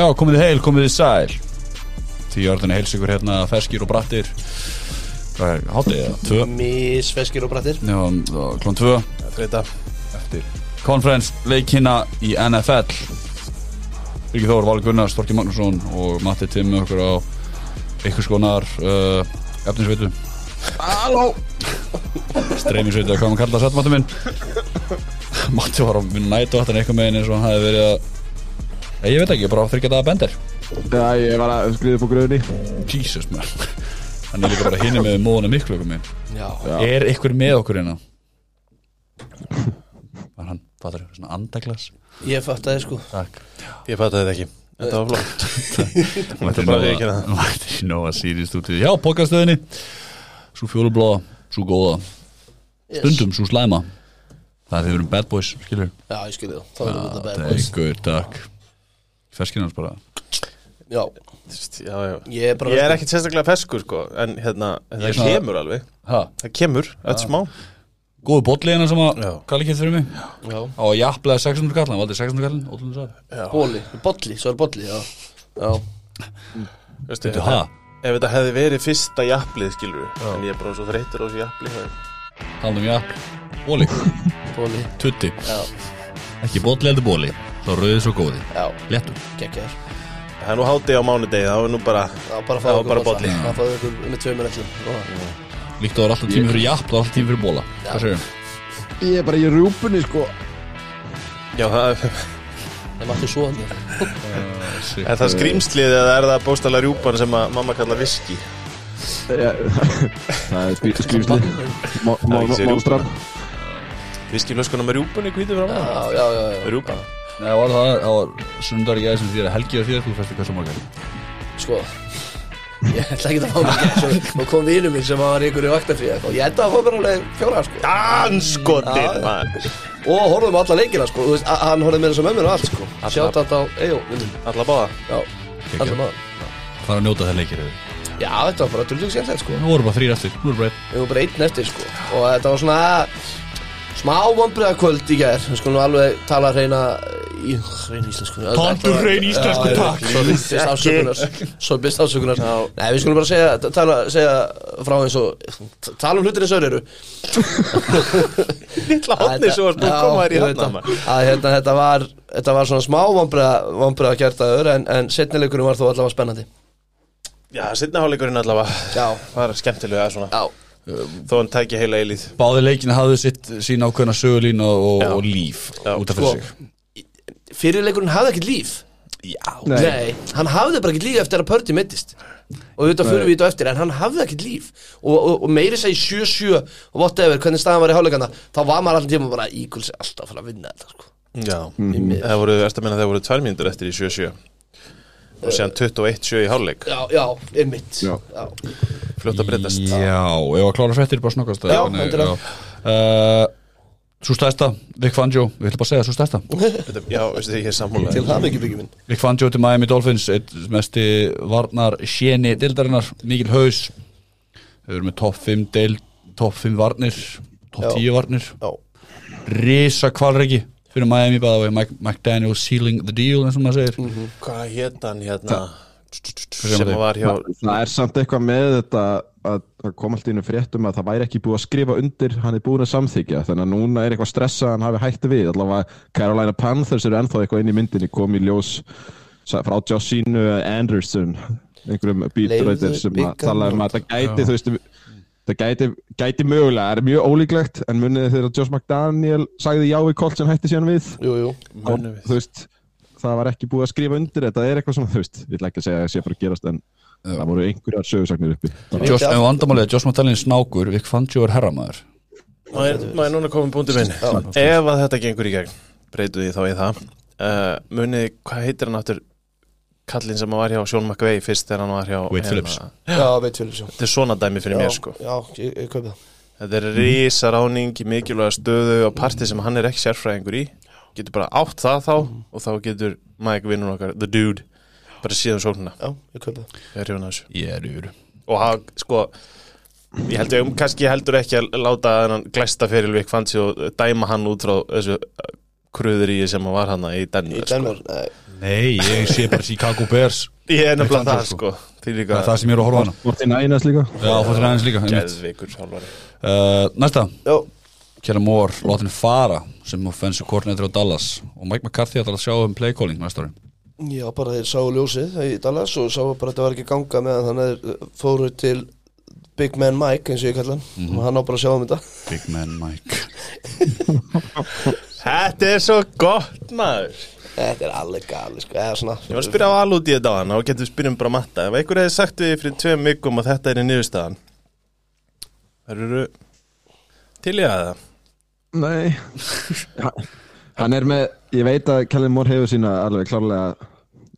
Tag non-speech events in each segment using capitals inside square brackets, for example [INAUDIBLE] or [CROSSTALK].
Já, komið þið heil, komið þið sæl. Því orðinni heils ykkur hérna ferskir og brattir. Hvað er, hátið? Tvö. Misfeskir og brattir. Já, klón tvö. Þetta Eftir. Conference leikina í NFL Ríkið Þór, Valur Gunnar, Storki Magnússon og Matti Timm okkur á ykkur skonar uh, efninsveitu Halló. Streymisveitu, hvað maður kalla það satt Matti minn. Matti var á nætu áttan eitthvað meginn eins og hann hafi verið að ég veit ekki, bara þryggja það að bendir Já, ég var að skriða upp á gröðinni Jesus man. Hann er líka bara hinni með móðuna miklu okkur minn Já, Já. Er ykkur með okkur hérna? Var hann, fattar ykkur svona andaglas? ég fatt að þið sko. Takk. Ég fattaði þetta ekki. Þetta var flott. [LAUGHS] Mætti bara viðurkenna það. Mætti nóga síðist út í Já, pokastöðinni Svo fjólubláða, svo góða. Yes. Stundum svo slæma. Það er því við erum bad boys, skilur Já, ég skilði það. Það er ykkur, takk Ferskinans bara. Já, Já, já. Ég er bara Ég er ekkert sérstaklega feskur sko En hérna, er það svona- kemur alveg. Ha, Það kemur, þetta smá. Góðu bolli hérna sem að. Kalli kemur fyrir mig. Já, Á að jafnlega 600 kall Hann valdi 600 kallin, ótrúlega sæð bóli, bolli, svo er bolli, já. Já, Veistu, Veitu, ha? Ef þetta hefði verið fyrsta japlið skilur En ég er bara svo þreytur á þessu japli Talum um jafn Bóli, tutti. Já, Ekki bolli heldur bóli Þá rauðið svo góði. Já, Léttur. Geggjar Það er nú háti á mánudegi Það var nú bara bara Já, fá okkur bara bolli. Það fáðu ykkur með tveimur ætlum Líkt og það er alltaf tími fyrir jafn og alltaf tími fyrir bóla Já. Hvað segir Ég er bara í rjúpunni, sko. Já, það Það mætti svo hann Er það skrýmslið eða er það bóstala rjúpan sem að mamma kalla viski? [LAUGHS] Það er skrí- skrýmsli Má- Það er rjúpunni hvítu frá Já, maður það var það, það var sundar gæði sem því að helgi og þér þú fæstu hversu morgar Sko Ég ætla ekki að fá mig ekki Svo kom vinur minn sem var ykkur í vaktafrí Og ég ætla að fá mér alveg fjóra sko. Maður. Og horfðum á alla leikina sko. Þú veist, Hann horfði með þess að mömmur og allt sko. Sjátt þetta á. Alla báða. Það er að njóta það leikir Já, þetta var bara skemmtilegt sko. Nú voru bara þrýr eftir, nú er bara einn. Við vorum bara einn eftir sko. Og þetta var svona Smá vonbreiðakvöld í gær. Við skulum alveg tala reyna í Reyna íslensku. Taltu hrein íslensku, takk. Sorry, byrst afsökunar. Svo byrst afsökunar. Já. Nei, við skulum bara segja, tala, segja frá eins og Tala um hlutir eins og eru. Lilla hotni svo að koma þér í hotna það. Að hérna, þetta var Þetta var svona smá Vonbreiða kjartaður En, en setnileikurinn var þó allavega spennandi. Já, setna hálfleikurinn allavega. Já, var skemmtilega svona. Já Þó hann tæki heila eilíð Báði leikina hafðu sitt sín ákveðna sögulín og, og, Já. og líf Já, út af sko. fyrir sig Fyrirleikurinn hafði ekkert líf. Já. Nei. Nei, hann hafði bara ekkert líf eftir að Pördi mittist Og auðvitað fyrir við þetta eftir En hann hafði ekkert líf. Og, og, og meiri segi 7-7 Og whatever, hvernig staðan var í hálfleikana Þá var maður alltaf tíma bara er alltaf að fara að vinna þetta sko. Já, Í miður. það voru, erst að menna það voru tvær mínútur eftir í 7-7 Og síðan 21-7 í hálfleik? Já, já, er mitt Já. Fljótt að breytast. Já, ef að klára fréttir bara snokast Já, endilega. uh, Svo stærsta, Vic Fangio Við ætlum bara að segja svo stærsta. Þetta- Já, veistu því ég er sammála. Til það mikið byggjum minn. Vic Fangio til Miami Dolphins eitt mesti varnar séni dildarinnar, mikil haus. Þau eru með topp 5 deil topp 5 varnir, topp Já. 10 varnir. Já, Risa kvalregi fyrir Miami bæða vegi Mike, McDaniel sealing the deal eins og maður segir. Hvað hétt hann hérna Sem þið? var hjá Það er samt eitthvað með þetta að það kom alltaf inn í fréttum að það væri ekki búið að skrifa undir hann er búin að samþykja þannig að núna er eitthvað stressa að hann hafi hætti við. Allavega Carolina Panthers eru ennþá eitthvað inn í myndinni kom í ljós frá Josinu Anderson einhverjum beatwriter sem að tala um að það gæti þú veist það gæti, gæti mögulega, það er mjög ólíklegt en munið þegar Josh McDaniel sagði já í Colt sem hætti síðan við? Jú, jú. Munum við. þú veist það var ekki búið að skrifa undir þetta er eitthvað svona, þú veist, ég ætla ekki að segja að það sé að fara að gerast en það voru einhverjar sögursagnir uppi. Josh, ef vandamálið er Josh er snákur Vic Fangio er herramæður Má er, má er núna komin búndi minn? Ef að þetta gengur í gegn Breytu því þá í það. Uh, Munið, hvað heitir hann áttur Kallinn sem var hjá Sean McVay Fyrst þegar hann var hjá Wade hérna, Phillips. Já, veit fyrir svo Þetta er svona dæmi fyrir mér sko. Já, ég, ég Þetta er risa ráning í mikilvæga stöðu og parti sem hann er ekki sérfræðingur í Getur bara átt það þá Og þá getur Mike vinnur okkar, the dude Bara síðan sóluna Já, ég það. Ég er hrifin af þessu. Ég er yfir og hann, sko ég held ég, kannski heldur ekki að láta þennan glæsta fyrir Vik Fansi og dæma hann út frá þessu uh, kröður í sem var hana í Í Denver sko. Denver, nei. Nei, ég sé bara Chicago Bears. [LAUGHS] Ég er nefnilega það sko. Það líka það sem ég er að horfa á hana. Vortin Ænas líka? Já, fóttir aðeins líka einmitt. Geðveikur sjálfari uh, Næsta, Já, Kjell Moore látin fara sem offensive coordinator á Dallas og Mike McCarthy ætlar að sjá um play calling næsta ári. Já, bara þeir sáu ljósið í Dallas og sáu bara að þetta var ekki ganga meðan þannig að þeir uh, fóru til Big Man Mike, eins og ég kalla hann. Og hann á bara að sjá um þetta. Big man Mike. [LAUGHS] Þetta er svo gott maður. Þetta er alveg gali, sko, eða svona. Ég var að spyrja á alút í þetta á hann og getur við spyrjum bara matta. Ef einhver hefði sagt við fyrir tveim vikum að þetta er í niðurstaðan Það eru til í að það Nei. Ha- Hann er með, ég veit að Kellen Moore hefur sína alveg klárlega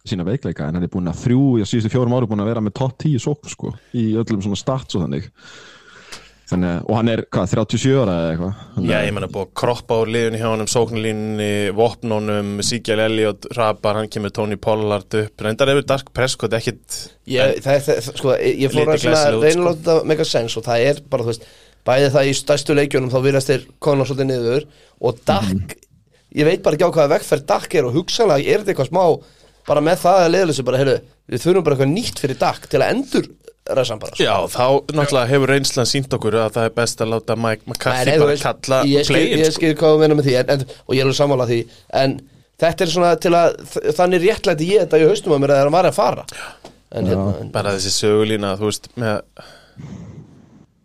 sína veikleika en hann er búinn að þrjú í síðustu fjórum ári búinn að vera með topp 10 sókn sko í öllum svona stats og þannig. Þannig, og hann er, hvað, 37 ára eða eitthvað? Já, að- ég menna búið að kroppa úr liðun hjá honum, sóknarlínunni, vopnunum, Siggjál Elliot, Rabar, hann kemur Tony Pollard upp, reyndar yfir Dark Prescott, ekkit, Ég, það, er- það, sko, ég fór að reyna að sko. láta mega sens og það er bara, þú veist, bæði það í stærstu leikjunum þá virðast þeir konar svolítið niður og Dak, ég veit bara ekki á hvaða vegferð Dak er og hugsanlega er þetta eitthvað smá bara með það að leiðleysi bara, heyrðu, við þurfum bara eitthvað nýtt fyrir Dak til að endur ræsan bara, sko. já, þá náttúrulega hefur reynslan sínt okkur að það er best að láta Mike McCarthy bara veist, kalla ég skil, ég sko. skil hvað þú meina með því en, en, og ég er alveg sammála því en þetta er svona til að þannig réttlæti ég þetta í haustum að mér að það var að fara en hérna bara þessi sögulína, þú veist, með,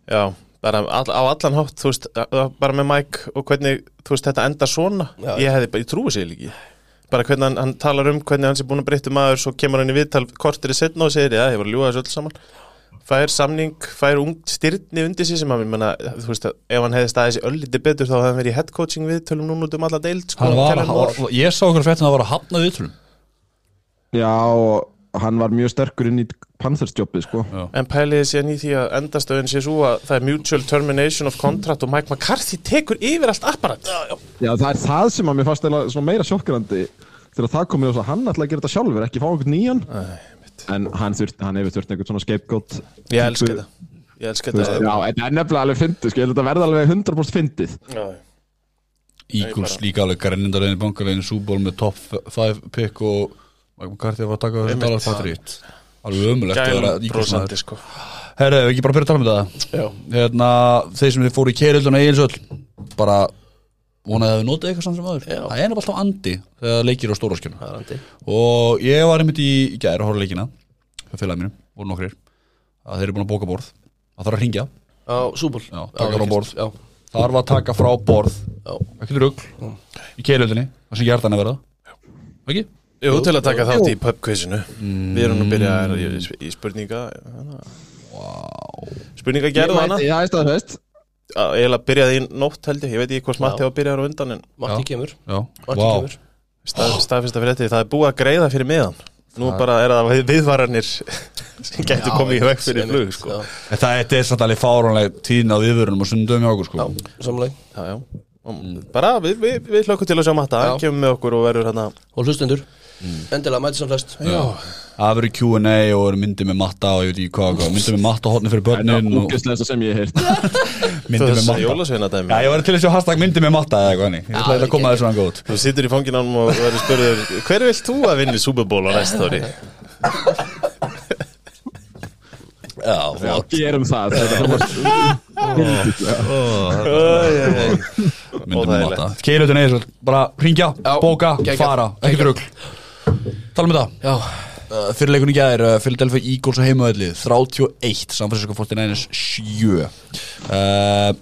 já, bara all, á allan hátt, þú veist, bara með Mike og hvernig, þú veist, þetta enda svona, Já. ég hefði bara, ég trúi sér líki. Bara hvernig hann, hann talar um hvernig hann sé búin að breytta maður Svo kemur hann í viðtal kortir í setna og segir Já, ég var að ljúga þessu öll saman Fær samning, fær ung styrni undir sig sem að ég menna, þú veist að ef hann hefði staðið sér öllítið betur þá hefði hann verið í head coaching viðtölum núna út um alla deild sko, Hann var að, ég sá okkur fréttin að það var að hafna viðtrúlum Já, og hann var mjög sterkur inn í Panthers-jobbið sko. En pæliði síðan í því að endastöðin sé svo að það er mutual termination of contract og Mike McCarthy tekur yfir allt apparat? Já, já. Já, það er það sem að mér fannst meira sjokkrandi þegar það komið og svo hann ætlaði að gera þetta sjálfur ekki fá einhvern nýjan. En hann, þurft, hann hefur þurft einhvern svona scapegoat Ég elska þetta. Ég elska þetta. Já, þetta er nefnilega alveg fyndið, sko, ég held að þetta verða alveg 100% fyndið. Já. Eagles líka alveg grænindar bankalegin Súból með top 5 pick og Mike McCarthy var að taka þessu Einmitt. Alveg ömulegt að vera Gælum Eagles maður brósandi sko. Herra, ef ekki bara byrja að tala um þetta já, hérna, þeir sem þið fóru í keirilduna Egilsöll bara vonaði að þið notið eitthvað samt sem aður Já. það er alltaf andi þegar leikir á stóra skjöna það er andi. Og ég var einmitt í, í gæri að horfa leikina félagið mínum, voru nokkrir að þeir eru búin að bóka borð. Það þarf að ringja, á súból Já, taka frá borð. já, þarf að taka frá borð. Ekki rugg, í keirildinni það sem hjartan er verða ekki? Jú, til að taka þátt í pubquizinu. Við erum að byrja í, í spurninga wow. Spurninga gerðu hana Já, ég staði fest Ég hef byrjaði í nótt held ég. Ég veit ekki hvort Matti á að byrja á undan En Matti kemur. Já, Matti wow. kemur. Stað, staðfesta fyrir þetta. Það er búið að greiða fyrir miðan. Nú bara er það við- viðvaranir sem getur komið í veg fyrir flug sko. En það þetta er satt alveg fáránleg tíðin á viðvörunum og sundum hjá okkur sko. já, samlega Já, já. Og Bara við, við, við hlökkum til að sjá Matta. Hann Já. kemur með okkur og verður hérna og hlustundur endilega mæti sem flest. Það verður Q&A og myndið með matta og ég veit ekki hvað, myndið með matta hotni fyrir Það er börnin og úkistlega sem ég hef heyrt. [LAUGHS] Myndið með matta. Já, ég var til að sjá hashtag myndið með matta eða eitthvað Ég ætla að koma þessu hann góð Þú situr í fanginanum og verður spurður Hver vilt þú að vinni Super Bowl á næsta ári? Já, Já, gerum það. Þetta var myndið með Óþægilegt. matta. Keilutin eða bara ringja, bóka, fara, ekki geggjað. Drugl Tala um þetta. Já, uh, Fyrirleikun í gæðir, uh, Philadelphia Eagles og heimaðallið 31, San Francisco 49ers 7 uh,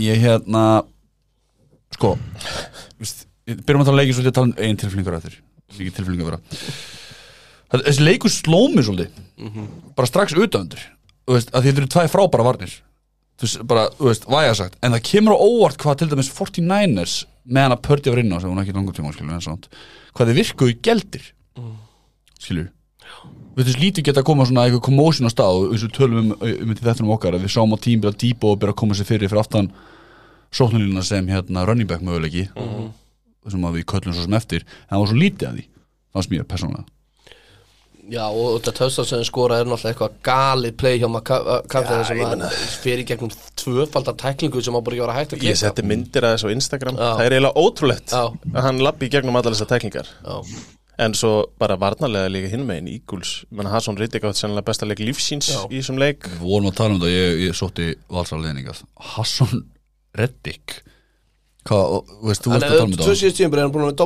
Ég hérna Sko Byrjum að tala um leikir svolítið að tala um einn tilflingur eftir Líki tilflingur vera. Það- Þessi leikur sló mig svolítið Bara strax utanundur Þú veist, að þið eru tvæ frábæra varnir. Þú veist, bara, þú veist, væja sagt. En það kemur á óvart hvað til dæmis 49ers meðan að Pördi var inn á sem hún ekki langur tíma skilur, hvað þið virkuðu geldir skilur við þess lítið geta að koma svona eitthvað commotion á stað og eins og tölum um, um þetta um okkar að við sáum á tím byrja dýpa og byrja að koma sér fyrir fyrir aftan sóknulína sem hérna running back möguleiki sem að við köllum svo sem eftir. En það var svo lítið að því fannst mér persónulega Já, og þetta sem skora er náttúrulega eitthvað galið play hjá maður sem að fyrir gegnum tvöfaldar tæklingu sem á bara ekki vera hægt að Ég klippa. setti myndir að þessu á Instagram. Já. Það er eiginlega ótrúlegt Já. að hann lappi gegnum allar þessar tæklingar. Já, En svo bara varnarlega líka hinn megin Íguls, menn Hasson Riddick átt sennilega besta leik lífsíns Já. í þessum leik. Við vorum að tala um þetta, ég, ég sótti valsarleðningað Hasson Reddick Hvað, veist, þú veist að tala um er tvö þetta síðust tíum er hann búin að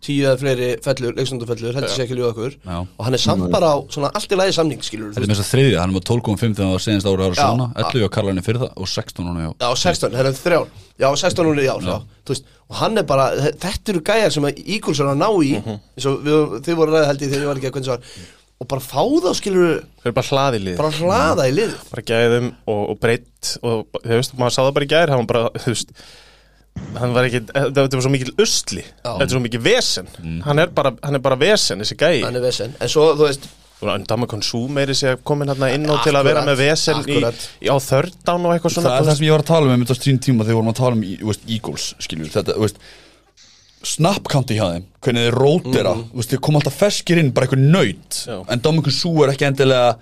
tíu eða fleiri fellur, leiksundufellur heldur sér ekki ljóða okkur. Já. og hann er samt bara á svona allt í lagi samning skilur Þetta er þess að þriðja, hann er með 12.5 þegar hann var senast ára ára svona 11 á Karlani fyrir það og 16 núna já Já, 16, það er þrjár. Já, 16 núna, já, já. Veist, og hann er bara, þetta eru gæjar sem að Eagles er að ná í eins og við, þið voru ræði held ég þegar ég var ekki að hvernig var og bara fá þá skilur Þau eru bara hlaði lið. bara hlaða í lið. Bara gæðum og, og breytt og þú maður það hann var þú ekki, þetta var svo mikil usli þetta er svo mikil vesen. Hann, er bara, hann er bara vesen, þessi gæi. Hann er vesen, en svo, þú veist og Dama Konsum er þessi að komin hérna inn á til að vera Akkurat, með vesen í, akkurat. í, á þörðdán og eitthvað svona. Það er það sem ég var að tala um einmitt á sín tíma þegar vorum að tala um þú veist, Eagles, skiljur þetta, þú veist snapkanti hjá þeim, hvernig þeir rótera mm. veist, þeir koma alltaf feskir inn, bara eitthvað nöyt en Dominic Sú er ekki endilega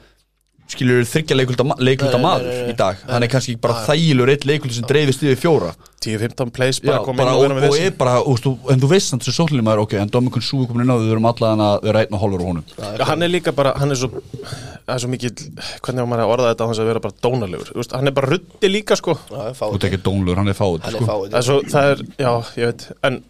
skiljur þryggja nei, maður í dag, hann er kannski bara þægilur eitt leikulda sem dreifist yfir fjóra. 10-15 plays bara inn og og, vera með og vesen er bara, en þú veist samt sem sólinni maður, ok, en Dominic Sú er komin inn á við erum allan að vera einn og hálfur á honum. Hann er líka bara, hann er svo það er svo mikil, hvernig á maður að orða þetta á hans að vera bara dónalegur, Þú veist, hann er bara ruddi líka sko. Þú ekki dónlur, hann er fáið sko. er fáið það er, svo, það er, já, ég veit en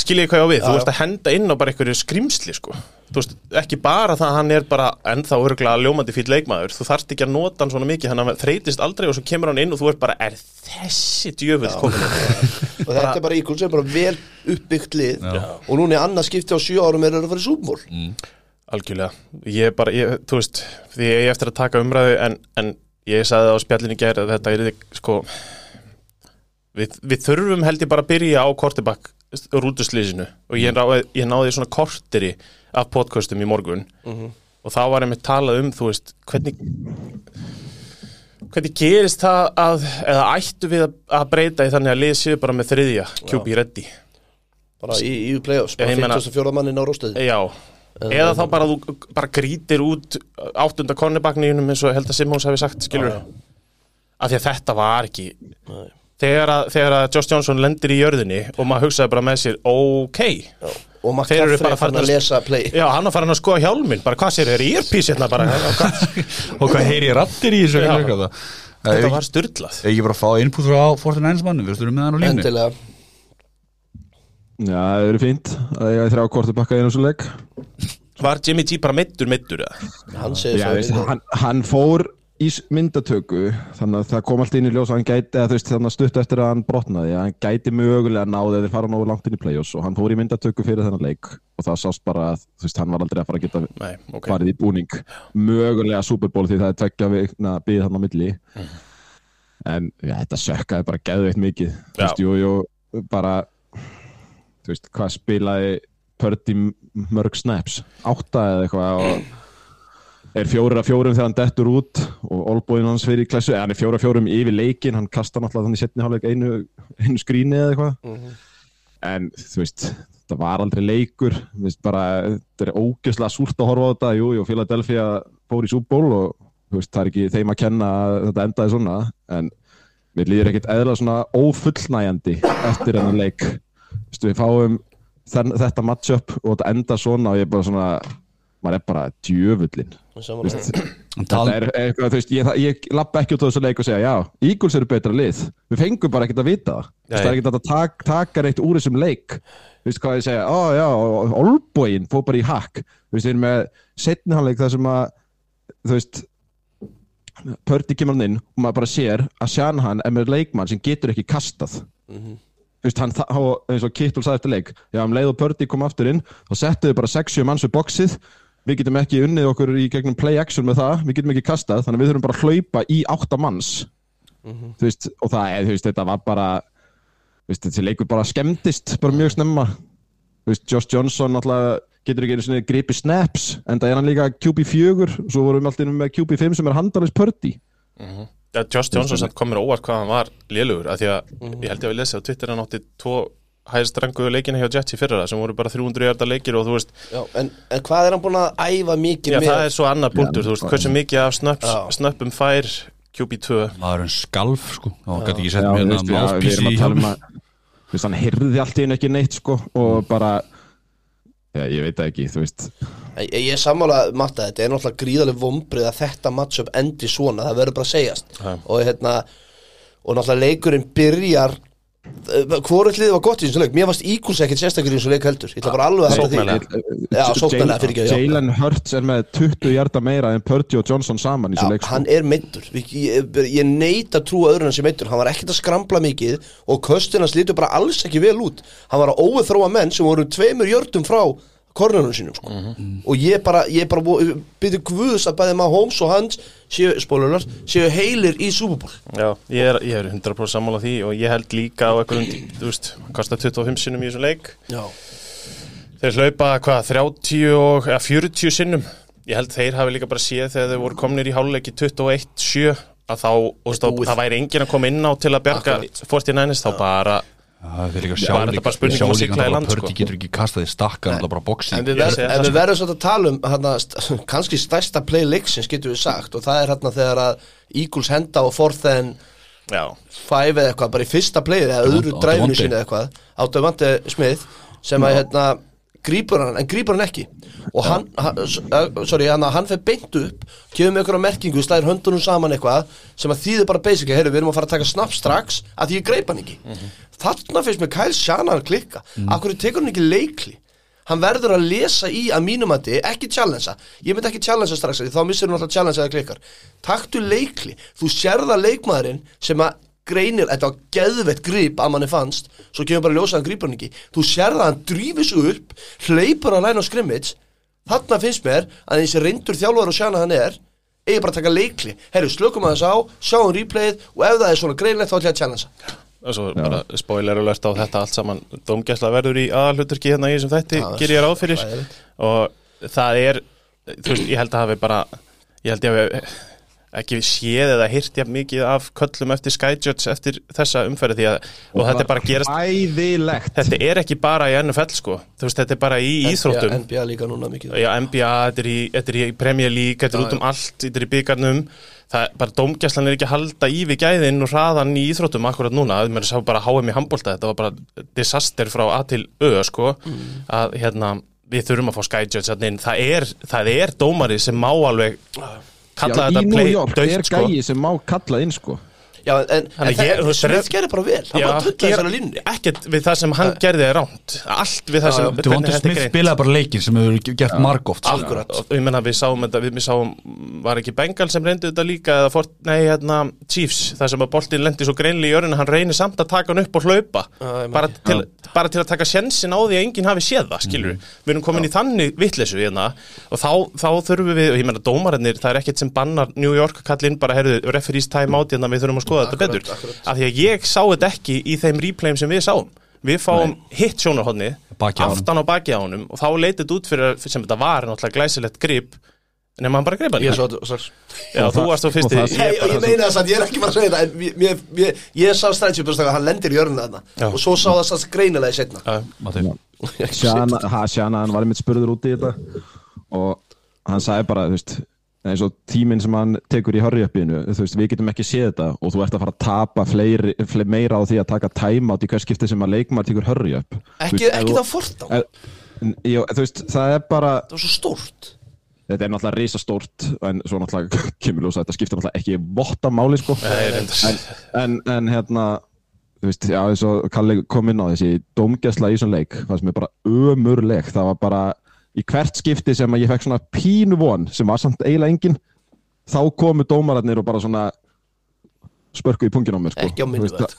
skiljið hvað ég á við, þú Já, veist að henda inn á bara einhverju skrimsli sko. Þú veist, ekki bara það að hann er bara ennþá örgulega ljómandi fýll leikmaður, þú þarft ekki að nota hann svona mikið, hann þreytist aldrei og svo kemur hann inn og þú ert bara, er þessi djöfull komin inn? [LAUGHS] og þetta er bara Eagles, er bara vel uppbyggt lið. Já. og núna í annað skipti á sjö árum er það að fara í súbmól Algjörlega, ég er bara, ég, þú veist því ég er eftir að taka umræðu en, en ég sagði á spjallinu í gær að þetta er sko við, við þurfum held ég bara að byrja á kortibakk rútuslýsinu og ég, náði, ég náði svona korteri af podcastum í morgun. Og þá var ég með talað um þú veist, hvernig hvernig gerist það að eða ættu við að, breyta í þannig að lið séu bara með þriðja QB ready? Bara í, í playoffs, bara Ég meina- 54 mannin á róstöði Já, eða þá bara þú bara grítir út áttunda konnibakninum eins og held að Simons hafi sagt skilur af því að þetta var ekki þegar að, þegar að Josh Johnson lendir í jörðinni og maður hugsaði bara með sér ok, og maður Þeir eru kaffri bara að að að- lesa play. Já hann var farin að skoða hjálminn. Bara hvað sér, er earpiece hérna bara? [LAUGHS] Og hvað heyri ég rattir í þessu Já. þetta var styrlað Ég ekki bara að fá input frá 49 manni, við styrum með hann á línu endilega. Já, það eru fínt að ég er þrjá korti bakka í einu svo leik. Var Jimmy G bara meittur eða? hann Já, hann, hann fór í myndatöku þannig að það kom allt inn í ljós að hann gæti eða þú veist þannig að stutt eftir að hann brotnaði að hann gæti mögulega náði eða þeir fara nógu langt inn í play-offs og hann fór í myndatöku fyrir þennan leik og það sást bara að þú veist hann var aldrei að fara að geta Nei, ok. farið í búning. Mögulega Super Bowl því það er tveggja vikna byggð hann á milli. En ja, þetta sökkaði bara geðveitt mikið. Þú Já. veist, jú, jú, bara þú veist, hvað spilaði Pördi mörg snaps? Átta eða eitthvað og er fjórir af fjórum þegar hann dettur út og olbóin hans fyrir í klessu. Eða hann er fjórir af fjórum yfir leikin hann kastar náttúrulega þannig setni hálfleik einu, einu skrýni eða eitthvað. En þú veist það var aldrei leikur. Veist, bara, þetta er ógeðslega súrt að horfa á þetta. Jú, jú, Philadelphia fór í súból og veist, það er ekki þeim að kenna að þetta endaði svona. En við líður ekkert eðla svona ófullnæjandi eftir þennan leik. Veist, við fáum þenn, þetta matchup og þetta enda svona og ég er bara svona maður er bara djöfullin Þetta er eitthvað, þú veist, ég, ég lappa ekki út á þessu leik og segja, já, Eagles eru betra lið. Við fengum bara ekkert að vita það. Er ekkert að tak, taka neitt úr þessum leik. Þú veist hvað ég segja, ó já, Olbóin fór bara í hakk. Þú veist, við erum með setnihanleik þar sem að, þú veist, Pördi kemur hann inn og maður bara sér að Shanahan er með leikmann sem getur ekki kastað. Þú veist, hann, þá, eins og Kittul sagði eftir leik, já, um leið og Pördi kom aftur inn, þá settuðu bara 6-7 manns við boxið, við getum ekki unnið okkur í gegnum play action með það, við getum ekki kastað, þannig við þurfum bara að hlaupa í 8 manns. Þú veist, og það er, þú veist, þetta var bara, þú veist, þessi leikur bara skemmtist bara mjög snemma. Þú veist, Josh Johnson alltaf getur ekki einu sinni gripi snaps, en það er hann líka QB4, svo vorum við alltaf innum með QB5 sem er handalins Pördi. Ja, Josh Johnson samt kom mér óvart hvað hann var lélugur af því að ég held ég að við lesið á Twitter hann átti tvo hægst ranguðu leikina hjá Jets í fyrra sem voru bara 300 hjarta leikir og þú veist, Já, en, en hvað er hann búin að æfa mikið já með? það er svo annar punktur, þú veist, hversu mikið af snöpps, Já. snöppum fær QB2 maðurinn skalf sko. Og gæti ekki sett Já, já, við mouthpiece erum í að tala um hjálm. Þú veist, hann heyrði allt í hennu ekki neitt sko og bara Já, ég veit það ekki, þú veist. Ég, ég er sammála matta þetta er náttúrulega gríðaleg vombrið að þetta matchup endi svona, það verður bara að segjast. Já. og hérna og hvort liðið var gott í þessu leik. Mér varst Eagles ekkert sérstaklega í þessu leik heldur. Ég ætla bara alveg að hætta því. Jalen Hurts er með 20 hjarta meira en Purdy og Johnson saman í svo leik sko. hann er meittur ég, ég, ég neita að trúa öðrun hans sem meittur hann var ekkert að skramla mikið og köstin hans lítur bara alls ekki vel út. Hann var að óþróa menn sem voru tveimur jördum frá kornunum sínum sko. og ég bara, ég bara byrði guðs að bæði maður Holmes og hans séu, spólular, séu heilir í Super Bowl. Já, ég er, ég er 100% sammála því og ég held líka á einhverjum, þú veist, hann kostar 25 sinnum í þessum leik. Já, Þeir hlaupa hvað, 30 og eða 40 sinnum. Ég held þeir hafi líka bara séð þegar þeir voru komnir í háluleiki 21-7 að þá, og það væri enginn að koma inn á til að bjarga Akkurat. 49ers, þá bara það er líka Já, sjá var þetta líka bara spurning sjá um að líka sigla í að land, Pördi getur ekki kastað í stakka það bara boxing en við, verðum svolítið að tala um hana, kannski stærsta play leiksins getur við sagt og það er hérna þegar að Eagles henda og Já, five eða eitthvað, bara í fyrsta playið eða öðru dræfinu eða eitthvað á Devante Smith sem að hérna grípur hann, en grípur hann ekki. Og hann, sorry, hann, hann fer beint upp, kemur með einhverja merkingu slæðir höndunum saman eitthvað sem að þýðir bara basically, heyrðu, við erum að fara að taka snapp strax að því ég greip hann ekki. Þarna finnst mér Kyle Shanahan klikka. Akkur tekur hann ekki leikli hann verður að lesa í að mínum að ekki challengea, ég myndi ekki challengea strax þá missir hann alltaf challenge eða klikkar. Taktu leikli, þú sérða leikmaðurinn sem að greinir, þetta var geðveitt grip að manni fannst, svo kemur bara ljósaðan grípur hann ekki, þú sérða hann drífis upp hleypur að læna á skrimmits þarna finnst mér að eins reyndur þjálfur og sjana hann er eigi bara að taka leikli, herru slökum að þess á sjáum replayið og ef það er svona greinlegt þá ætla ég að challengea. Og svo bara spoiler alert á þetta allt saman. Dómgæsla verður í aðalhuturki hérna í þessum þætti, ger ég ráð fyrir. og það er þú veist, ég held að hafi bara ég held ég hafi ekki séð eða hýrt jafn mikið af köllum eftir Skyjudge eftir þessa umferði því að, og þetta er bara gerast Æðilegt þetta er ekki bara í NFL sko. Þú veist, þetta er bara í íþróttum. NBA, NBA líka núna mikið. Já, NBA, þetta er í, þetta er í Premier League, þetta er út um allt, þetta er í byggarnum það er bara dómgæslan er ekki að halda í við gæðin og hraðan í íþróttum akkurat núna, það er sá bara HM í handbólta þetta var bara disaster frá A til Ö sko, að hérna við þurfum að fá Sky Judge þarna inn. Það er, það er dómari sem má alveg kalla Já, þetta í New play York er sko. gæi sem má kalla inn sko Já, en, en, Smith gerir bara vel. Hann bara tulla ger- þessari línni ekkert við það sem hann gerði er ránt allt við það sem er Smith spilaði bara leikir sem hefur gert margóft sko. Akkurat. og ég menna við sáum þetta, við, sáum var ekki Bengal sem reyndi þetta líka eða fort, nei, hérna, Chiefs, það sem að boltin lendi svo greinlega í örinu, hann reynir samt að taka hann upp og hlaupa, Já, man bara til, bara til að taka sjensin á því að enginn hafi séð það, skilur við erum komin í þannig vitleysu hérna. Og þá, þá þurfum við, og ég menna dómararnir það er ekkert sem bannar New York kallinn bara, herðu, referees time out hérna, við þurfum að skoða þetta Akkurat, betur, akkurat. af því að ég sá þetta ekki í þeim replayum sem við sáum. Við fáum hitt sjónarhóðni aftan á baki á honum og þá leytið út fyrir sem þetta var náttúrulega glæsilegt grip nema hann bara greip hann. Ég svo Já, þú varst á fyrsti og það- Nei, og ég meina þess að ég er ekki bara að segja þetta en mér- mér- mér- ég sá strætsjöpust að hann lendir í jörnum Já. þarna og svo sá það stans greinilega í setna [LAUGHS] Shana, hann var einmitt spurður út í þetta og hann sagði bara, þú veist eins og tíminn sem hann tekur í hurry-upinu þú veist, við getum ekki séð þetta og þú ert að fara að tapa fleiri, fleiri meira á því að taka time out í hvers skipti sem að leikmaður tekur hurry-up. Ekki, veist, ekki það fort á þú veist, það er bara Það var svo stórt. Þetta er náttúrulega risastórt en svo náttúrulega [LAUGHS] kemur ljósa þetta skiptir náttúrulega ekki votta máli sko. Nei, en, en, en hérna þú veist, já, eins og Kalli kom inn á þessi dómgæsla í þessum leik það sem er bara ömurleg. Það var bara í hvert skipti sem að ég fekk svona pínu von sem var samt eiginlega engin þá komu dómararnir og bara svona spörku í pungin á mér sko. Ekki á minni það,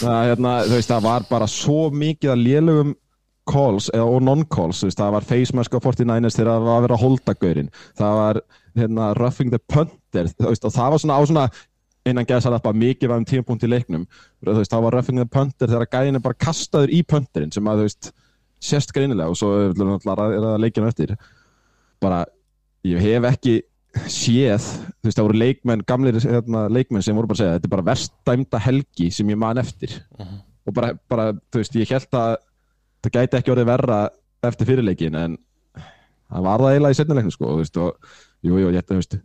það, hérna, það var bara svo mikið að lélugum calls eða, og non-calls, það var face mask á 49ers þegar það var að vera að holda gaurinn. Það var hérna, roughing the punter veist, og það var svona á svona innan gæðs að það bara mikið var um tímapunkt í leiknum. Það var roughing the punter þegar gæðin er bara kastaður í punterinn sem að þú veist, sérst greinilega og svo er það leikinu eftir. Bara, ég hef ekki séð, þú veist, það voru leikmenn gamlir hérna, leikmenn sem voru bara að segja, þetta er bara verst dæmda helgi sem ég man eftir. Og bara, bara, þú veist, ég held að það gæti ekki orðið verra eftir fyrirleikin en það var það eiginlega í setnileikinu sko, þú veist, og jú, jú, ég, veist,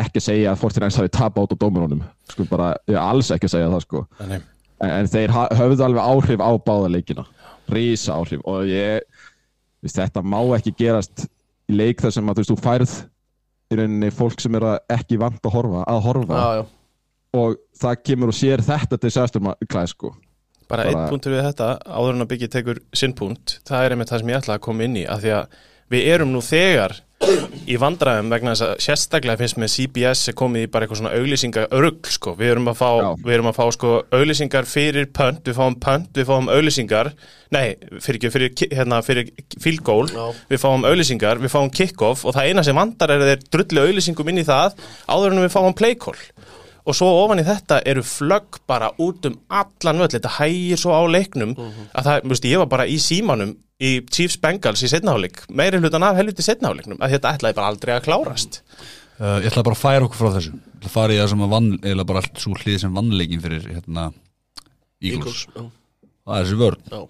ekki segja að Fortinæns hafi tap át á dómarunum, sko, bara, ég alls ekki segja það, sko, en, en þeir höfðu alveg áhrif á báða leikina, rísa áhrif og ég, veist, þetta má ekki gerast í leik þar sem að, þú veist, þú færð í rauninni fólk sem er að ekki vant að horfa, að horfa. Já, og það kemur og sér þetta disaster klæð sko. Bara, Bara- einn punktur við þetta, áður en að byggja tekur sinn punkt, það er einmitt það sem ég ætla að koma inn í að því að við erum nú þegar í vandræðum vegna þess að sérstaklega finnst með CBS er komið í bara eitthvað svona auglýsinga örugl sko, við erum að fá, erum að fá sko auglýsingar fyrir pönt, við fáum pönt, við fáum auglýsingar, nei, fyrir ekki, fyrir, hérna, fyrir Já. við fáum auglýsingar, við fáum kick-off og það eina sem vandar er að þeir drullu auglýsingum inn í það áður en við fáum play call. Og svo ofan í þetta eru flögg bara út um allan völl, þetta hægir svo á leiknum að það, þú veist, ég var bara í símanum í Chiefs Bengals í setnaháleik meiri hlutan af helviti setnaháleiknum að þetta ætlaði bara aldrei að klárast. Uh, ég ætla bara að færa okkur frá þessu. Ég ætla að fara í það sem að vann eða bara allt svo hlið sem vannleikin fyrir hérna Eagles, Eagles, já, það er þessi vörn. Já.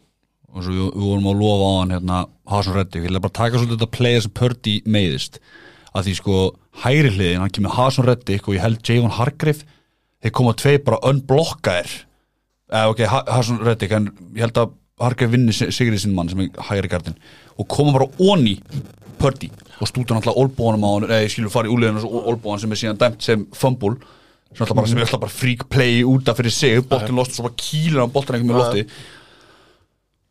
Og svo við, við vorum að lofa á hann hérna Hasan Reddick, ég ætla bara að taka svolítið þetta playa sem Purdy meiðist. Að því sko hægri hliðin, hann kemur Hasan Reddick og ég held Javon Hargrave þeir koma tvei bara unblokkaðir eða ok, Ha- Hasan Reddick en ég held að Hargrave vinni si- sigrið sinn mann sem er hægri gardin og koma bara onni Purdy og stúta náttúrulega olbónum á hann eða skilur fara í úliðinu og olbóan sem er síðan dæmt sem fumble sem er alltaf bara, alltaf bara freak play út af fyrir sig, boltin lost og svo bara kýlir hann boltin ekki með lofti.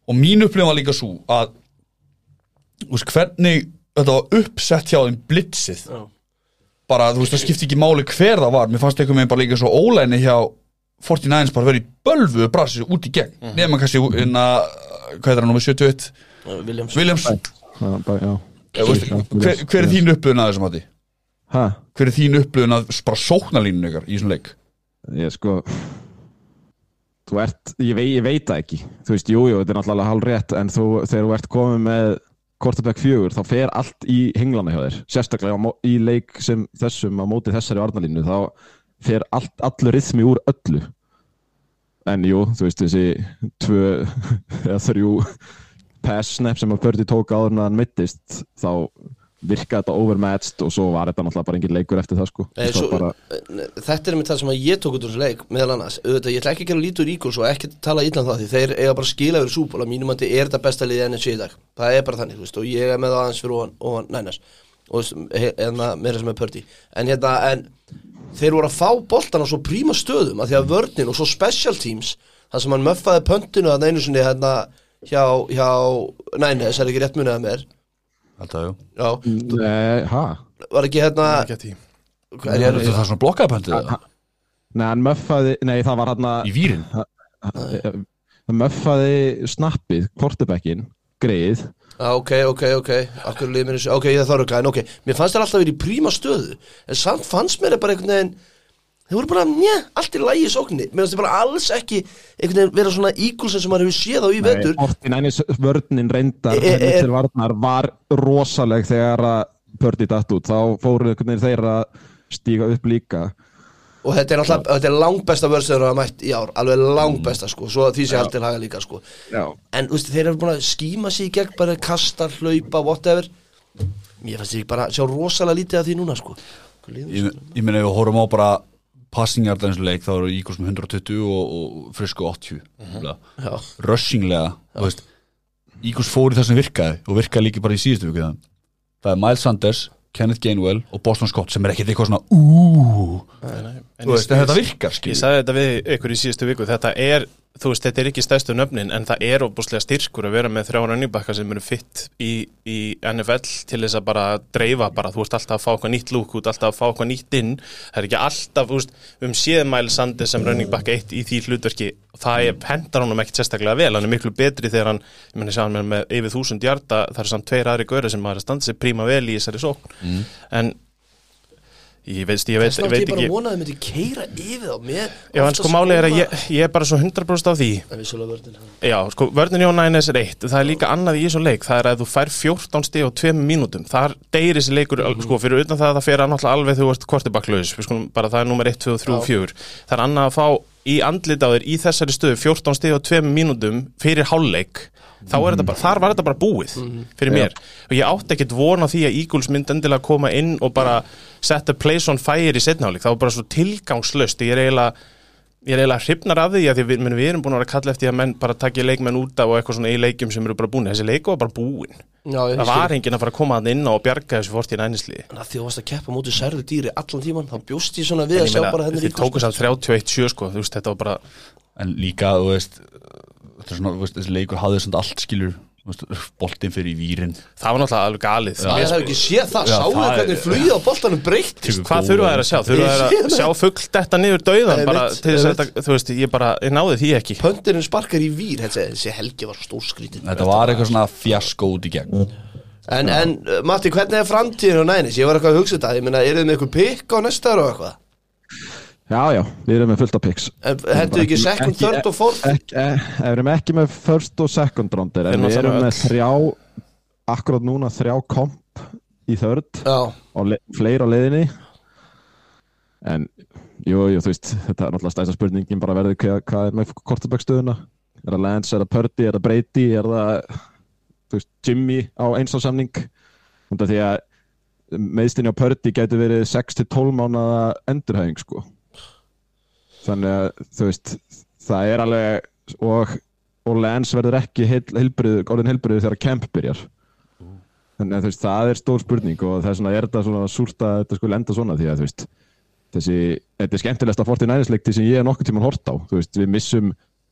Og mín upplifun var líka svo að veist, hvernig þetta var uppsett hjá þeim blitzið. Bara, þú veist, það skipti ekki máli hver það var. Mér fannst eitthvað með bara líka svo ólæni hjá 49ers bara verið bölvu brasi út í gegn, mm -hmm. nema kannski inna, hvað er það nummer 71 Williams. Williams, bara, já. ja, veist, hver, hver er þín upplifun að þessum hætti? Ha, hver er þín upplifun að bara sóknarlínun ykkar í þessum leik? ég sko þú ert, ég, vei, ég veit það ekki. Þú veist, jú, jú, þetta er náttúrulega hálf rétt en þú, þegar þú ert komið með quarterback fjögur, þá fer allt í henglana hjá þér, sérstaklega í leik sem þessum á móti þessari varnalínu þá fer allt, allur rithmi úr öllu. En jú, þú veist, þessi tvö [LAUGHS] eða þrjú pass snap sem að Pördi tók áður en hann mittist þá virkaði þetta overmatched og svo var þetta náttúrulega bara engin leikur eftir það sko. Nei, Svo bara, Þetta er með það sem að ég tók út úr þessu leik meðal annars, auðvitað, ég ætla ekki að gera lítur Eagles og ekki tala illa um það því þeir eiga bara skila yfir súból að mínum andi er þetta besta liðið NFC í dag. Það er bara þannig, þú veist, og ég er með aðeins fyrir ofan, ofan nænas og hérna, meira sem er pörti en hérna, en þeir voru að fá boltan á svo príma stöðum að því að vörnin og svo special teams það sem hann möffaði pöntinu að einu sinni hérna hjá, hjá nænes, er ekki rétt munið að mér Alltaf, jú já, nei, ha? var ekki hérna Ekki að tí. hvað er Það ég, er svona blokkaðpöntið það? Nei, hann möffaði, nei það var hann Í vírin? hann möffaði snappið, quarterbackin, greið ok, ok, ok, akkur þessu, ok, ég þarf ekki, en ok, mér fannst það alltaf verið í príma stöðu, en samt fannst mér bara einhvern veginn, þeir voru bara, njö, allt í lægi í sókninni, mér fannst það bara alls ekki einhvern veginn vera svona ígulsen sem maður hefur séð á í vetur, Ortin einis vörnin reyndar Er- er- er, til varnar var rosaleg þegar að Pördi datt út, þá fóru einhvern veginn þeir að stíga upp líka og þetta er alltaf, þetta er langbesta vörð sem þeir hafa mætt í ár, alveg langbesta, sko, svo því sé allt til haga líka, sko, Já, en, veist, þeir eru búin að skíma sig í gegn, bara kasta, hlaupa, whatever, mér fannst ég bara sjá rosalega lítið af því núna, sko, líður Ég, ég meina ef við horfum á bara passingjarda eins og leik þá eru Eagles með 120 og, og Frisco 80 uh Já. rushinglega þú veist, Eagles fór í það sem virkaði og virkaði líki bara í síðustu viku það það er Miles Sanders, Kenneth Gainwell og Boston Scott sem er ekkert eitthvað svona úúúú En þú veist, ég- þetta virkar Ég skilur sagði þetta við ykkur í síðustu viku. Þetta er, þú veist, þetta er ekki stærstu nöfnin en það er óbúslega styrkur að vera með þrjá rönnibakka sem eru fitt í, í NFL til þess að bara dreifa bara, þú veist alltaf að fá eitthvað nýtt lúk út, alltaf að fá eitthvað nýtt inn. Það er ekki alltaf, þú veist, um séð Miles Sanders sem rönnibakka eitt í því hlutverki það er, hendar honum ekkert sérstaklega vel. Hann er miklu betri þegar hann, ég meni sá hann með, yfir þúsund hjarta, það er samt tveir aðri göri sem maður að standa sér príma vel í þessari sókn. En ég veist, ég veit, ég veit ég bara ekki. vonaði myndi keira yfir þá mér Já, en sko málið er að ég, ég er bara svo 100% á því. Vörðin Já, sko, vörðin hjá Niners er eitt. Það er líka annað í þessu leik. Það er að þú fær 14 stig og 2 mínútum. Þar deyri þessi leikur, sko, fyrir utan það að það fer að náttúrulega alveg þú ert kortibaklaus Við skulum bara það er nummer 1, 2, 3 og 4 Það er annað að fá í andlit á þér í þessari stöðu 14 stig á 2 mínútum fyrir hálfleik þá er þetta bara, þar var þetta bara búið fyrir mér. Og ég átti ekkert von á því að Eagles myndi endilega koma inn og bara setja place on fire í setna hálfleik. Það var bara svo tilgangslöst ég er eiginlega ég er eiginlega hrifnar af því að því við, við erum búin að vera að kalla eftir að menn bara takja leikmenn út af og eitthvað svona í leikjum sem eru bara búin þessi leiku var bara búin Já, það var enginn að fara að koma að inn og bjarga þessu fórst í nænisliði Þannig að því þú varst að keppa mútið særðu dýri allan tíman þá bjóst ég svona við að sjá bara henni Þið tóku samt 31-7 sko, veist, þetta var bara En líka, þú veist Þetta er svona, þú veist, þessi leikur hafði svona allt skilur þú veist, Boltinn fyrir í vírin. Það var náttúrulega alveg galið. Ég hef ekki séð það, Já, sáðu það er- hvernig flugið á boltanum breyttist? Hvað þurfa þær að sjá? Þurfa þær Ég sé að sjá fugl detta niður dauðan Ég bara veit, til þess ég að þetta, þú veist, ég bara, ég náði því ekki. Pöndirinn sparkar í vír, þessi, þessi helgi var stór skrítin Þetta var eitthvað svona fjasko út í gegn. En, en uh, Matti, hvernig er framtíðin á nænis? Ég var eitthvað að hugsa þetta, ég meina, eru þið með eitthvað pikk á næsta ára og eitthvað? Já, já, við erum með fullt af picks. Hentu ekki second, Ekki- third og fourth? ekki, eh, Við erum ekki með first og second roundir Þeir En við erum með þrjá Akkurat núna þrjá komp Í þörd Já, og le fleiri á leiðinni. En, jú, jú, þú veist Þetta er náttúrulega stæsta spurningin bara verður hvað, hvað er með kortabækstöðuna Er það Lance, er það Purdy, er það Brady Er það, þú veist, Jimmy á eins á samning? Þannig að því að meðstinni á Purdy gæti verið 6-12 mánada endurhæðing sko þannig að þú veist það er alveg og, og Lance verður ekki heil, heilbrið, orðin heilbrið þegar Kemp byrjar. Þannig að þú veist það er stór spurning og það er svona er þetta svona súrt að þetta skulle enda svona því að þú veist þessi, þetta er skemmtilegsta 49ers-leikti sem ég hef nokkuð tímann hort á. Þú veist, við missum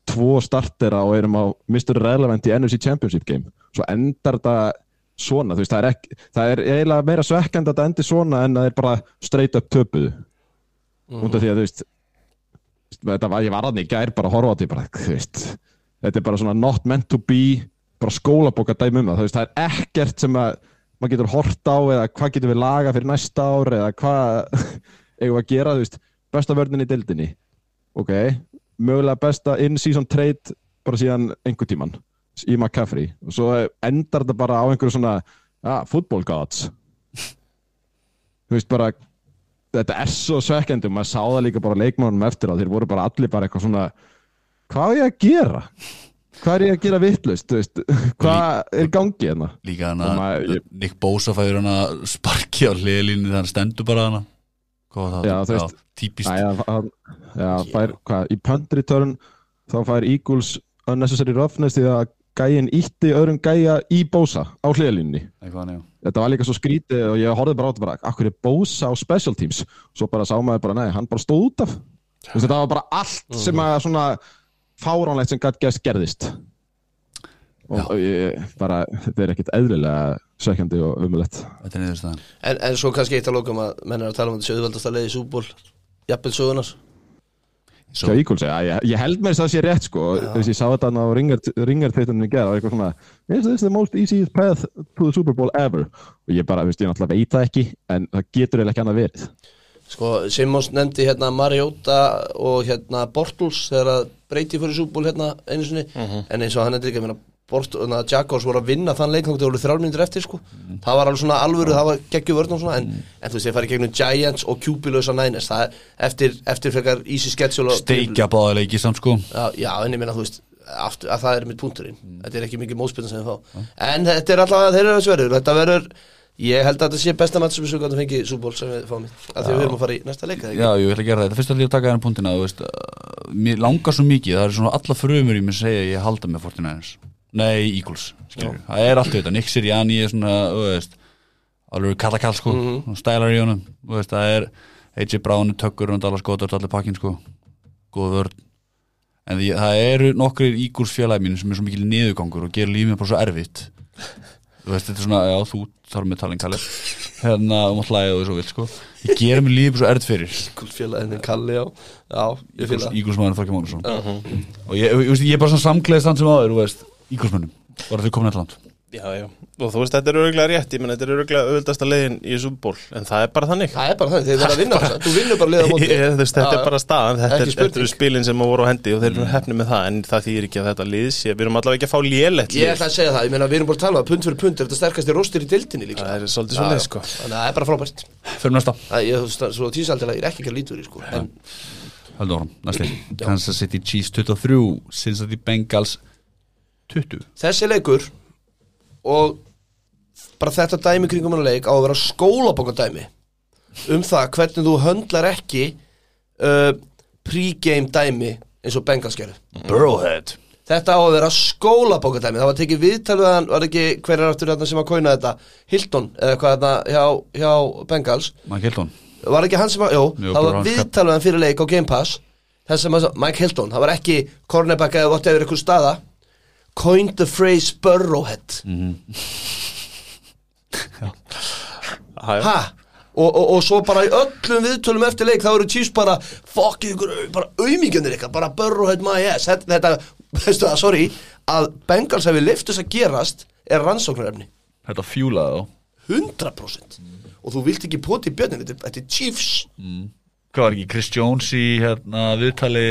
tvo startera og erum á Mr. Relevant í NFC Championship game. Svo endar þetta svona, veist, það er, ekki, það er eiginlega meira svekkend að þetta endi svona en að það er bara straight up töpuðu. Út af því að þú veist var, ég var aðni í gær bara að horfa á því bara, veist, þetta er bara svona not meant to be, bara skólabóka dæmi um það, veist, það er ekkert sem að maður getur hort á eða hvað getur við laga fyrir næsta ár eða hvað [LAUGHS] eigum við að gera, þú veist, besta vörnin í dildinni ok, mögulega besta in-season trade bara síðan einhver tíman í McCaffrey og svo endar þetta bara á einhverju svona ja, football gods. [LAUGHS] Þú veist bara þetta er svo svekkjandi og maður sá það líka bara á leikmannum eftir á þeir voru bara allir bara eitthvað svona hvað er ég að gera? Hvað er ég að gera vittlust [LAUGHS] hvað er í gangi hérna? Líka hann að Nick Bosa fæður hann að sparki á hliðlínu þegar hann stendur bara hana. Hvað var það? Já, típist. Hann, hann, já, fær, hvað, í punt return þá fær Eagles unnecessary roughness því að gæinn ítti öðrum gæja í bósa á hliðalínni þetta var líka svo skrítið og ég horfði bara á þetta bara, akkur er bósa á special teams? Svo bara sá maður bara, nei, hann bara stóð út af. Þú veist, þetta var bara allt sem að svona fáránlegt sem gætt gerst gerðist. Og, og ég, bara, þetta er ekkit eðlilega sökjandi og umulett En, en svo kannski eitt að lókum að menn er að tala um að þessi auðvaldast að leiði súból Jafnvel sögunar Svo Eagles, ja, ég, ég held mér þess að það sé rétt sko, þess að ég sá þetta á ringartveitunum í gerð og eitthvað svona, this is the most easiest path to the Super Bowl ever. Og ég bara, þú veist, ég náttúrulega veit það ekki en það getur eiginlega ekki annað verið. Sko, Simons nefndi hérna Mariota og hérna Bortles þegar að breyti fyrir súból hérna einu sinni. En eins og hann nefndi ekki að Jaguars voru að vinna þann leiknum þegar voru þrjár mínútur eftir sko. Það var alveg svona alvöru, það var geggju vörn og svona en, en þú veist, þeir farið gegnum Giants og QB-lausa Niners. Það er eftir, eftir frekar easy schedule Steikja báða leiki samt sko. Já, já, en ég meina, þú veist aftur, að það er mitt punkturinn. Þetta er ekki mikið mótspilna sem við fá. En þetta er alltaf, þeir eru þessu verður Þetta verður, ég held að þetta sé besta match sem við sögum að fengi súból sem við fáum í. Að því við erum að fara í næsta leika Já, ég ætla að gera þetta Fyrst að að taka þennan punktina þú veist, Mér langar svo mikið Það er svona alla frumur í mér sem segja að ég halda með 49ers Nei, Eagles. Það er allt þetta Nick Sirianni er svona Alveg kallakall sko. Mm Stælar í honum veist, Það er AJ Brown, Tökkur og Dallas Goddard Allir pakkin sko. Góð vörn. En því, það eru nokkrir Eagles félagi mínu sem er svo mikil niðurgangur og gerir lífið bara svo erfitt. Þú veist, þetta er svona, já, þú þarf með talin kallir Hérna, um að hlæða og þessu vilt sko. Ég gerir mér lífið bara svo erfitt fyrir. Gúlfélaginn Kalli á Já, ég fýla það. Ígulsmaðurinn Þorki Mánuðsson og ég, ég, ég, ég er bara svona samklæðist hann sem áður, þú veist, Ígulsmönnum bara þau komin eitthvað land? Já, já, og þú veist, þetta er öruglega rétt, ég menn, þetta er öruglega auðvitaðsta leiðin í Súból, en það er bara þannig. Það er bara þannig, þeir verða að vinna þess Þú vinnur bara liða á móti. [LAUGHS] Ég, þú veist, þetta er bara staðan, þetta, er, þetta eru spilin sem voru á hendi og þeir eru hefni með það, en það þýðir ekki að þetta lið sé, við erum allavega ekki að fá lélegt Ég ætla að segja það, ég meina við erum bara að tala um að pund fyrir pund er þetta sterkasti róstir í dildinni líka. Það er svolítið Já, svolítið, sko. Þannig að það er 20 Þessi leikur og bara þetta dæmi kringum hann leik á að vera skólabókardæmi um það hvernig þú höndlar ekki uh, pre-game dæmi eins og Bengals gerðu. Burrowhead. Þetta á að vera skólabókardæmi. Það var tekið viðtal við hann, var ekki hver er aftur þarna sem að kóina þetta? Hilton, eða hvað þarna hjá, hjá Bengals. Mike Hilton. Var ekki hann sem að, jú, Jú, það var bara hann- viðtal við hann fyrir leik á Game Pass. Þess sem að, Mike Hilton, það var ekki cornerback eða whatever eitthvað staða Coined the phrase Burrowhead. [LAUGHS] Ha, Ha? Og, og, og svo bara í öllum viðtölum eftir leik þá eru Chiefs bara fuck ykkur, bara auðmíkjöndir ykkar bara Burrowhead my ass. Þetta, þetta, veistu það, sorry að Bengals hefur lift þess að gerast er rannsóknarefni. Þetta fjúlaði þá. 100% og þú vilt ekki poti í björnin þetta, þetta er Chiefs. Hvað var ekki Chris Jones í hérna viðtali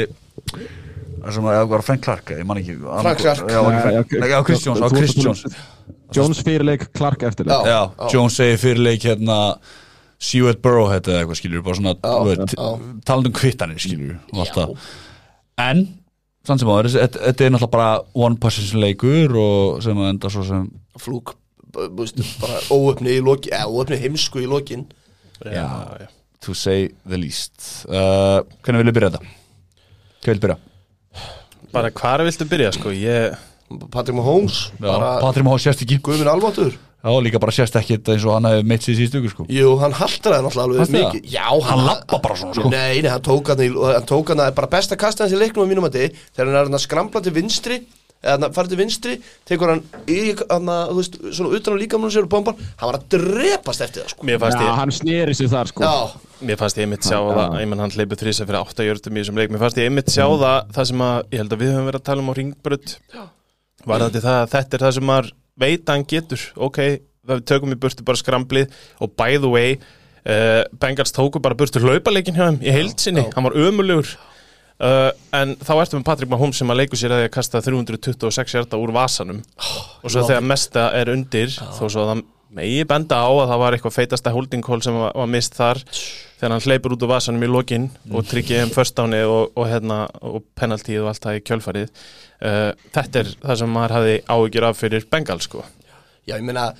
sem að var Frank Clark ég man ekki Frank Clark. Já, Chris Jones, á Chris Jones Jones fyrirleik, Clark eftirleik Já. Já, Jones segir fyrir leik hérna Seward Burrowhead eða eitthvað skilur bara svona, þú veit, já. talandi um kvittanir skilur og allt það en, samt sem áður, þetta þetta er náttúrulega bara one position leikur og sem að enda svo sem flúk, óöfni í lokin eða óöfni heimsku í lokin já, já. to say the least uh, hvernig vil ég byrja þetta? Hvað vil byrja? Bara hvar viltu byrja sko? Ég, Patrick Mahomes Já, bara Patrik Má sést ekki. Guðminn Almáttur Já, líka bara sést ekki eins og hann hefði meitt sér síðustu ykkur sko. Jú, hann haltraði náttúrulega alveg mikið. það? Já, Hann labba bara svona, sko. Nei, nei, hann tók hann, hann tók hann bara besta kasta hans í leiknum á mínum að þegar hann er hann að skramla til vinstri eða hann farið til vinstri tekur hann í hann að, þú veist, svona utan á líkamunum sér og bombar, hann var að drepast eftir það, sko. Mér fannst Já, ég hann sneri sig þar sko. Já, Mér fannst ég einmitt sjá Já. það, ég menn hann hleypur þrísa fyrir átta jördum í þessum leik, mér fannst ég einmitt sjá það, það sem að, ég held að við höfum verið að tala um á ringbrödd, var þetta það að þetta er það sem maður veit að hann getur, ok, við tökum í burtu bara skramblið og by the way, uh, Bengals tóku bara burtu hlaupaleikin hjá þeim í heilsinni, hann var ömulugur, uh, en þá ertu með Patrick Mahomes sem að leiku sér að að kasta 326 hjarta úr vasanum. Og svo þegar mesta er undir, þó svo að það megi benda á að það var eitthvað feitasta holding call sem var, var mist þar þegar hann hleypur út úr vasanum í lokin og tryggir þeim förstáni og, og, hérna, og penaltíð og allt það í kjölfarið. Uh, þetta er það sem maður hafði áhyggjur af fyrir Bengal sko. Já, ég meina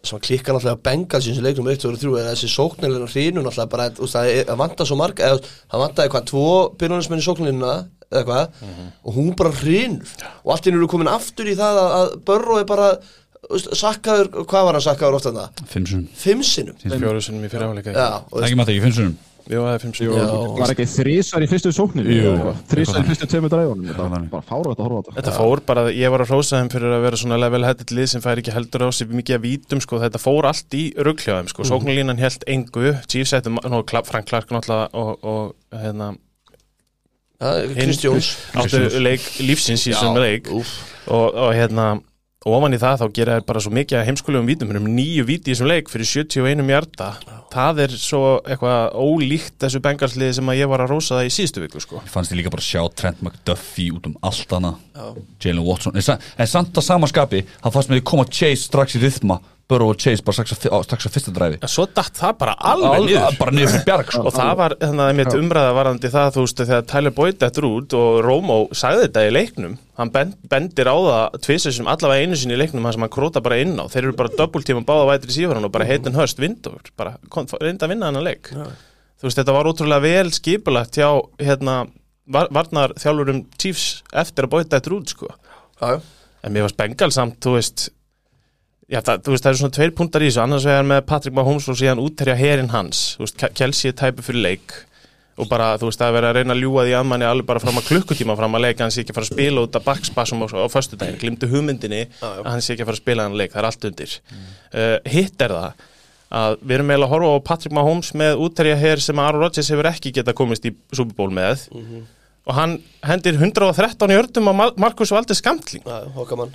sem að klikka náttúrulega Bengals í þessu leiknum 1, 2 og 3 er þessi sóknarlega hrínu náttúrulega bara, þú veist, það vantar svo marg eða það vantar eitthvað tvo byrjunarsmenn í sóknarlínuna eða eitthvað og hún bara hrínur og allt í eru komin aftur í það að, að Börro er bara sakkaður, hvað var hann sakkaður ofta þarna? Fimm sunum Fimm sinnum? Fjóru sinni í fyrir áleika. Já, og þú veist, Ekki maður ekki, fimm sunum Jú, það er fimm sinni Já. Var ekki þrísar í fyrstu sókninu? Jú. Þrísar í fyrstu tveimur dræfunum Þetta þannig. bara fára þetta að horfa á þetta. Þetta fór bara, ég var að hrósa þeim fyrir að vera svona level headed lið sem fær ekki heldur á sig mikið að vítum, sko, þetta fór allt í ruggljáðum, sko, sóknarlínan held engu Chiefs Kla- Frank Clark náttúrulega og, og hérna og, ofan í það þá gera þær bara svo mikið að heimskulegum vítum, um nýju víti í þessum leik fyrir 71 hjarta, það er svo eitthvað ólíkt þessu bengalsliði sem að ég var að rósa það í síðustu viku sko. Ég fannst ég líka bara að sjá Trent McDuffie út um allt hana Jalen Watson. En, sa- en samt að samaskapi, hann fannst með því koma Chase strax í rithma Burrow og Chase bara strax á- fyrsta dræfi en svo datt það bara alveg niður. Bara niður fyrir bjarg sko. og það var þannig að mitt umræða varandi það þú veist þegar Tyler Boyd dettur út og Romo sagði þetta í leiknum hann ben, bendir á það tvisar sem allavega einu sinni í leiknum hann sem hann króta bara inn á. Þeir eru bara double tíma báða vætri síðan og bara heitin höst vindur bara kom, reynda að vinna hann að leik þú veist þetta var ótrúlega vel skipulagt hjá hérna var, varnar þjálfurum Chiefs eftir að Boyd dettur út sko. Já, já. En mér varst Bengal samt, þú veist Já, það, þú veist, það eru svona tveir punktar í þessu. Annars vegar með Patrick Mahomes og síðan útterja herin hans, þú veist, Ke- Kelsey er tæpu fyrir leik. Og bara, þú veist, það er verið að reyna að ljúga því að manni alveg bara fram að klukkutíma fram að leika, hann sé ekki að fara að spila út af bakspassum á, föstudaginn, glimtu hugmyndinni að hann sé ekki að fara að spila hann leik, það er allt undir. Uh, hitt er það að við erum eiginlega að horfa á Patrick Mahomes með útterja her sem Aaron Rodgers hefur ekki geta komist í Super Bowl með og hann hendir 113 jördum á Mar- Marcus Valdes Skamtling mann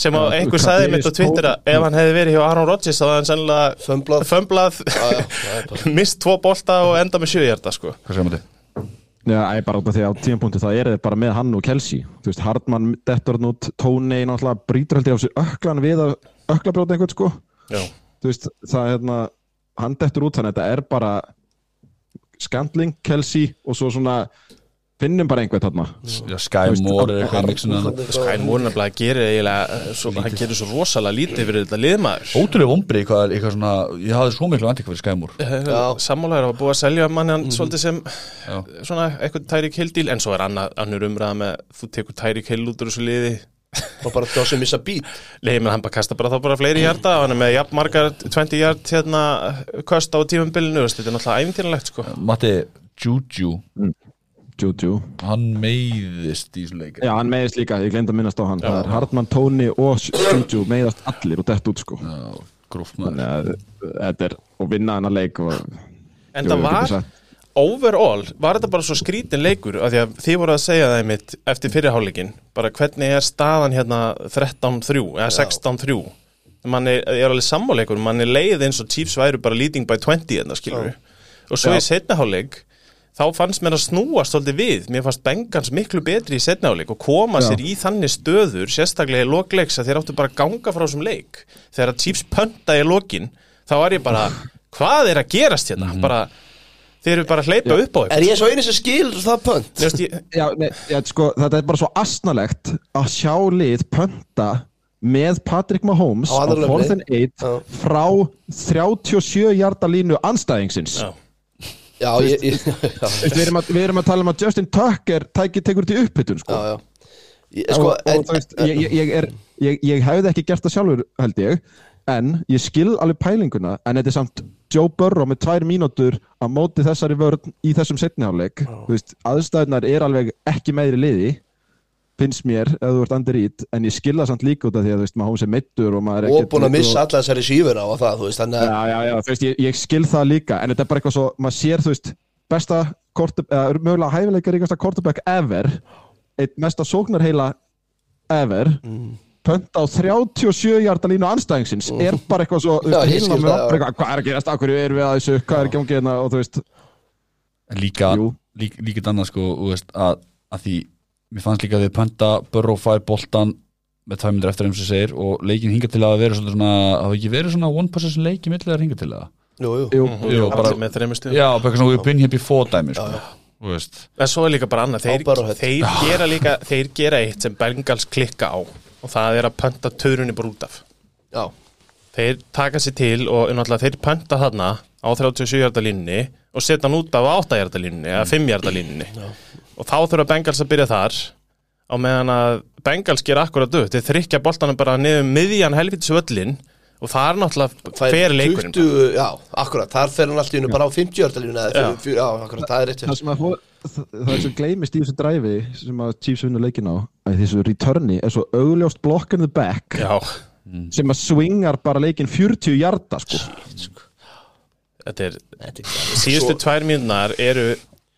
sem að Já, einhver gerist mitt á Twitter að ef hann hefði verið hjá Aaron Rodgers þá hefði hann sennilega Fömblað. er [LAUGHS] mist tvo bolta og enda með sjöhjarta sko. Hvað segir maður Já, ég bara út af því að á tímapunktu það er þið bara með hann og Kelsey Þú veist, Hardman dettur hann út Tóni náttúrulega brýtur held ég á sig öklan við að ökla brjóta einhvern sko Já. Þú veist, það er hérna hann dettur út þannig að þetta er bara Skandling, Kelsey og svo svona finnum bara einhvern þarna. Moore er eitthvað mixin að Skæn Mór nefnilega gerir eiginlega eh, svo, hann gerir svo rosalega lítið fyrir þetta liðmaður Ótrúlega vombri, eitthvað, eitthvað svona Ég hafði svo miklu antík fyrir Sky Moore. Sammálaður var búið að selja manni hann Mhm. svolítið sem Já. svona eitthvað Tyreek Hill díl en svo er annað, annur umræða með þú tekur Tyreek Hill út úr þessu liði. Og bara það sem missa bít [LAUGHS] Nei, menn hann bara kasta bara þá bara fleiri hjarta. Og hann er með jafn margar 20 hjart hérna Juju. Hann meiðist í þessum leik Já, hann meiðist líka, ég glemt að minnast á hann. Það er Hardman, Tony og Juju meiðast allir og dett út sko. Já, að þetta er og vinna hennar leik og En Jú, það var, overall, var þetta bara svo skrítin leikur? Af því að þið voru að segja það mitt eftir fyrirháleikin, bara hvernig er staðan hérna 13-3 eða 16-3 mann er, ég er alveg sammáleikur, mann er leið eins og Chiefs væru bara leading by 20 en það skilur og svo í setnaháleik þá fannst mér að snúast svolítið við mér fannst Bengals miklu betri í setnaháleik og koma Já. sér í þannig stöður sérstaklega í lokleiks að þeir áttu bara að ganga frá þessum leik þegar að Chiefs pönta í lokin þá var ég bara, hvað er að gerast hérna bara, þeir eru bara að hleypa upp á Er eitthvað ég svo eini sem skil það pönt? Ég, Já, nei, já, sko, þetta er bara svo asnalegt að sjá lið pönta með Patrick Mahomes Á á annarri 4th and 8 Já. frá 37 hjarta línu anstæðingsins Já. Já, ég, ég, [LAUGHS] já, við erum, að, við erum að tala um að Justin Tucker tæki, tekur til uppbytun sko. já, já. Ég, sko, ég, ég, ég, er, ég, ég hefði ekki gert það sjálfur held ég en ég skil alveg pælinguna en þetta er samt Joe Burrow með tvær mínútur á móti þessari vörn í þessum setniháleik aðstæðunar er alveg ekki meðri liði finnst mér ef þú ert andir ít en ég skil það samt líka út af því að þú veist maður sem meittur og maður er og ekkert- búin að missa alla þessari sífur á það, þú veist, þannig að Já, já, já, þú veist, ég, ég skil það líka en þetta er bara eitthvað svo, maður sér, þú veist besta, quarter- eða mögulega hæfileika ríkasta quarterback ever eitt mesta sóknarheila ever Mm. pönt á 37 hjarta línu anstæðingsins er bara eitthvað svo, þú [LAUGHS] Já, já. bara eitthvað, hvað er að gerast, af hverju erum við að þessu? Hvað er ekki ángið hérna? Og þú veist Líka, líka, líka annað sko þú veist, að, að því Mér fannst líka að við pönta Burrow fær boltan með tvæmyndir eftir eins og segir og leikin hinga til að vera svona hafa ekki verið svona one possession leiki millilega hinga til það Jú, jú, Jú, Jú, bara, allir með þreymur stuð já, bara svona við binn hér before dæmi sko. Þú veist. En svo er líka bara annað, þeir, bara þeir, gera líka, þeir gera eitt sem Bengals klikka á og það er að pönta törunni bara út af. Já, Þeir taka sér til og náttúrulega þeir pönta þarna á 37 hjarta línunni og setja hann út af 8 hjarta línunni eða 5 hjarta línunni og þá þurfa Bengals að byrja þar á meðan að Bengals gera akkurat dögt þeir þrykja boltanum bara niður um miðjan helvitis völlin og það er náttúrulega er leikurinn 20, já, akkurat, þar fer hann alltaf innu bara á 50 örtalínu eða, Já. fyrir- já, akkurat, það er rétt það sem að fór, það, það er svo gleymist í þessu dræfi sem að Chiefs vinna leikin á þessu returni er svo augljóst block in the back Já, sem að swingar bara leikin 40 hjarta sko. þetta er Þetta er- síðustu Svo- tvær mínúnar eru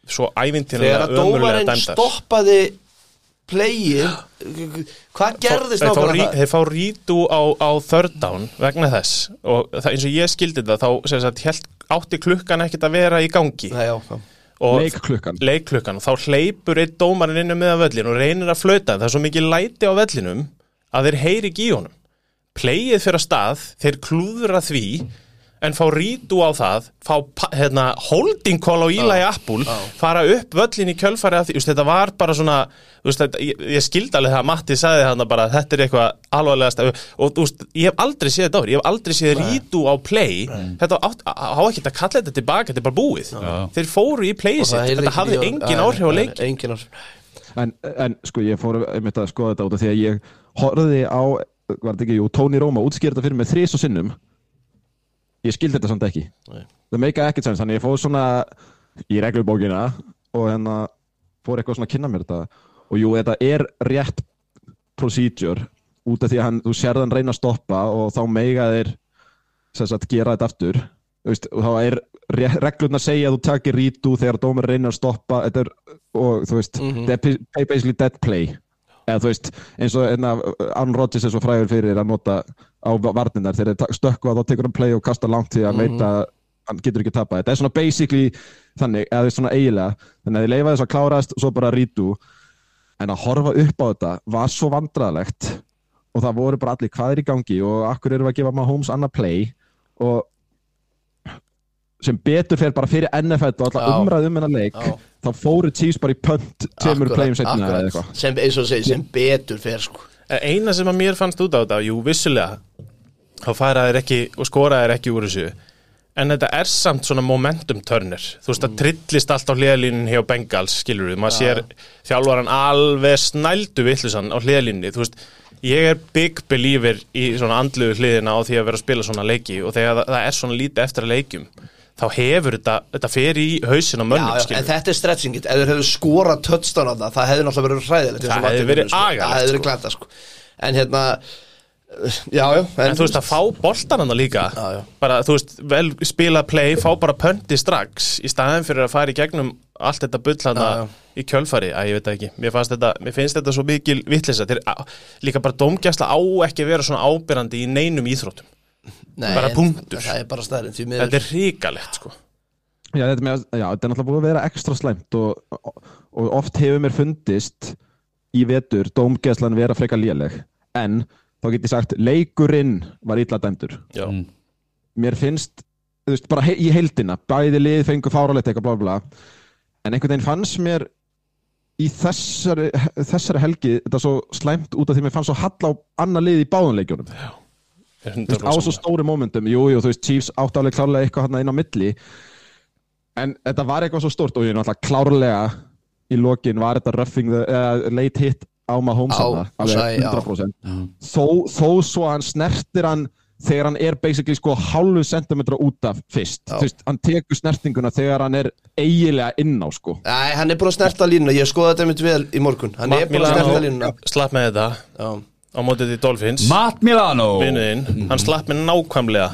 svo þegar ævintinlega að ömurlega dómarinn dæmdar. stoppaði playið hvað gerðist nákvæmlega það? þeir fá rítu á, á third down vegna þess. Og það, eins og ég skildi það þá sem sagt, held, átti klukkan ekkert að vera í gangi. Nei, já, leikklukkan leikklukkan og þá hleypur einn dómarinn inn um meðan völlin og reynir að flauta. Það er svo mikið læti á vellinum að þeir heyri ekki í honum. Playið fyrir að stað, þeir klúðra því en fá rítu á það fá hérna, holding call á Eli Apple fara upp völlin í kjölfari að því, just, þetta var bara svona just, þetta, ég, ég skildi alveg það að Matti sagði þarna bara að þetta er eitthvað alvarlegast og just, ég hef aldrei séð þetta ári, ég hef aldrei séð rítu á play. Þetta átt- á ekki að kalla þetta tilbaka, þetta er bara búið. Þeir fóru í það sitt, þetta hafði í- engin Nei, áhrif á nei, leik engin áhrif. En, en sko ég fór einmitt að skoða þetta út af því að ég horfði á, var þetta ekki, jú, Tony Roma útskýrði þetta fyrir mig þrís og sinnum ég skildi þetta samt ekki. Nei. það meika ekkert sens, þannig ég fór svona í reglubókina og hérna fór eitthvað svona að kynna mér þetta. Og jú, þetta er rétt procedure út af því að hann, þú sérð hann reyna að stoppa og þá meiga þeir sagt gera þetta aftur. Veist, og þá er re- reglurnar segja að þú takir rítu þegar dómur reynir að stoppa. Er, og þú veist, þetta er basically dead play. Eða þú veist, eins og enna, Aaron Rodgers er svo frægur fyrir að nota á varninar þegar þeir stökku að þá tekur hann play og kasta langt því að mm veita að hann getur ekki tapað. Þetta er svona basically þannig, eða svona eiginlega. Þannig að þið leifa þess að klárast og svo bara rítu en að horfa upp á þetta var svo vandræðalegt og það voru bara allir hvað er í gangi? Og akkur eru að gefa Mahomes annað play? Og sem betur fer bara fyrir NFL og alltaf umræð um hennar leik Já. þá fóru Chiefs bara í punt tveimur playum setna sem, sem betur fer sko. Eina sem að mér fannst út á þetta, jú, vissulega þá fara þér ekki og skora þér ekki úr þessu. En þetta er samt svona momentum törnir þú veist að trillist allt á hliðalínin hjá Bengals, skilur við, maður sér þjálfaran alveg snældu vittlisann á hliðalínni, þú veist. Ég er big believer í svona andluðu hliðina á því að vera að spila svona leiki og þegar það, það er svona lítið eftir að leikjum þá hefur þetta, þetta fer í hausin á mönnum, já, já, en þetta er stretchingit ef þeir hefðu skorað touchdown á það það hefði náttúrulega verið og Það hefði verið sko. agalegt, það hefði verið sko. glata sko. en hérna já, já, En þú veist að fá boltan hann líka Já, já. bara, þú veist, vel spila play fá bara pönti strax í staðin fyrir að fara í gegnum allt þetta já. í kjölfari, að ég veit ekki mér, þetta, mér finnst þetta svo mikil vittlisa líka bara dómgæsla á ekki að vera svona ábyrrandi í neinum íþróttum Nei, bara punktur. það er bara miður þetta er ríkalegt sko Já, þetta með, já, þetta er náttúrulega búið að vera ekstra slæmt og, og, oft hefur mér fundist í vetur dómgeðslan vera frekar léleg en þá get ég sagt leikurinn var illa dæmdur Já. Mm. mér finnst, þú veist, bara he í heildina bæði lið fengu fáralegt eitthvað blá blá en einhvern veginn fannst mér í þessari, þessari helgi þetta svo slæmt út af því mér fannst svo hall á annar lið í Þú veist, á 100% svo stóri momentum, jú, jú, þú veist, Chiefs áttalega klárlega eitthvað hann inn á milli. En þetta var eitthvað svo stórt og ég er náttúrulega klárlega í lokin var þetta roughing the, uh, late hit á Mahomes Á, hana, alveg sagði, já. 100% þó, þó svo hann snertir hann þegar hann er basically sko hálfu sentimetra út af fyrst, þú veist, hann tekur snertinguna þegar hann er eiginlega inn á sko. Æ, hann er búin að snerta línuna, ég skoða þetta mitt vel í morgun. Hann er búin að snerta línuna. slapp með þetta. Já, á mótið því Dolphins. Matt Milano. Vinnuðinn, hann slapp með nákvæmlega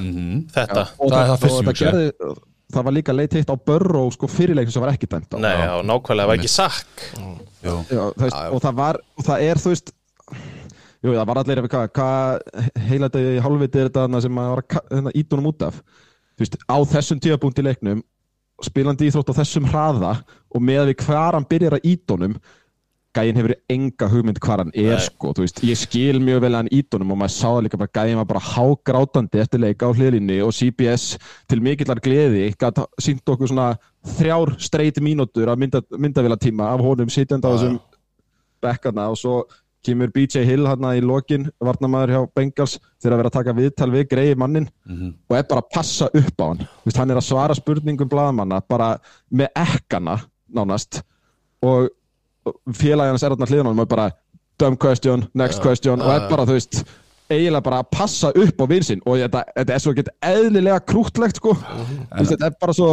þetta. Og Það er það fyrst og sem ég það, gerði, það var líka late hit á Burrow sko fyrirleikin sem var ekki dæmt á. Nei, já, nákvæmlega, var ekki sakk og það var og það er þú veist jú, það var allir ef hvað hva, heila þetta í hálfviti er þetta þarna sem maður var að ka- hérna, út af? Þú veist, á þessum tíðabúnt í leiknum spilandi íþrótt á þessum hraða og með við hvar hann byrjar að ítunum gæinn hefur enga hugmynd hvar hann er Nei. sko, þú veist, ég skil mjög vel að hann ítunum og maður sá það líka bara gæinn var bara hágrátandi eftir leika á hliðlinni og CBS til mikillar gleði gætt sínt okkur svona þrjár streyti mínútur af mynda, myndavélatíma af honum sitjandi á þessum bekkarna og svo kemur BJ Hill hérna í lokin varnamaður hjá Bengals þegar að vera að taka viðtal við greiði mannin og er bara að passa upp á hann. Vist, hann er að svara spurningum blaðamanna bara með ekkana nánast og félagi hans er þarna hliðan á og er bara dumb question, next question og er bara þú veist eiginlega bara að passa upp á vinsinn og þetta, þetta er svo ekki eðlilega krútlegt sko. Vist, þetta er bara svo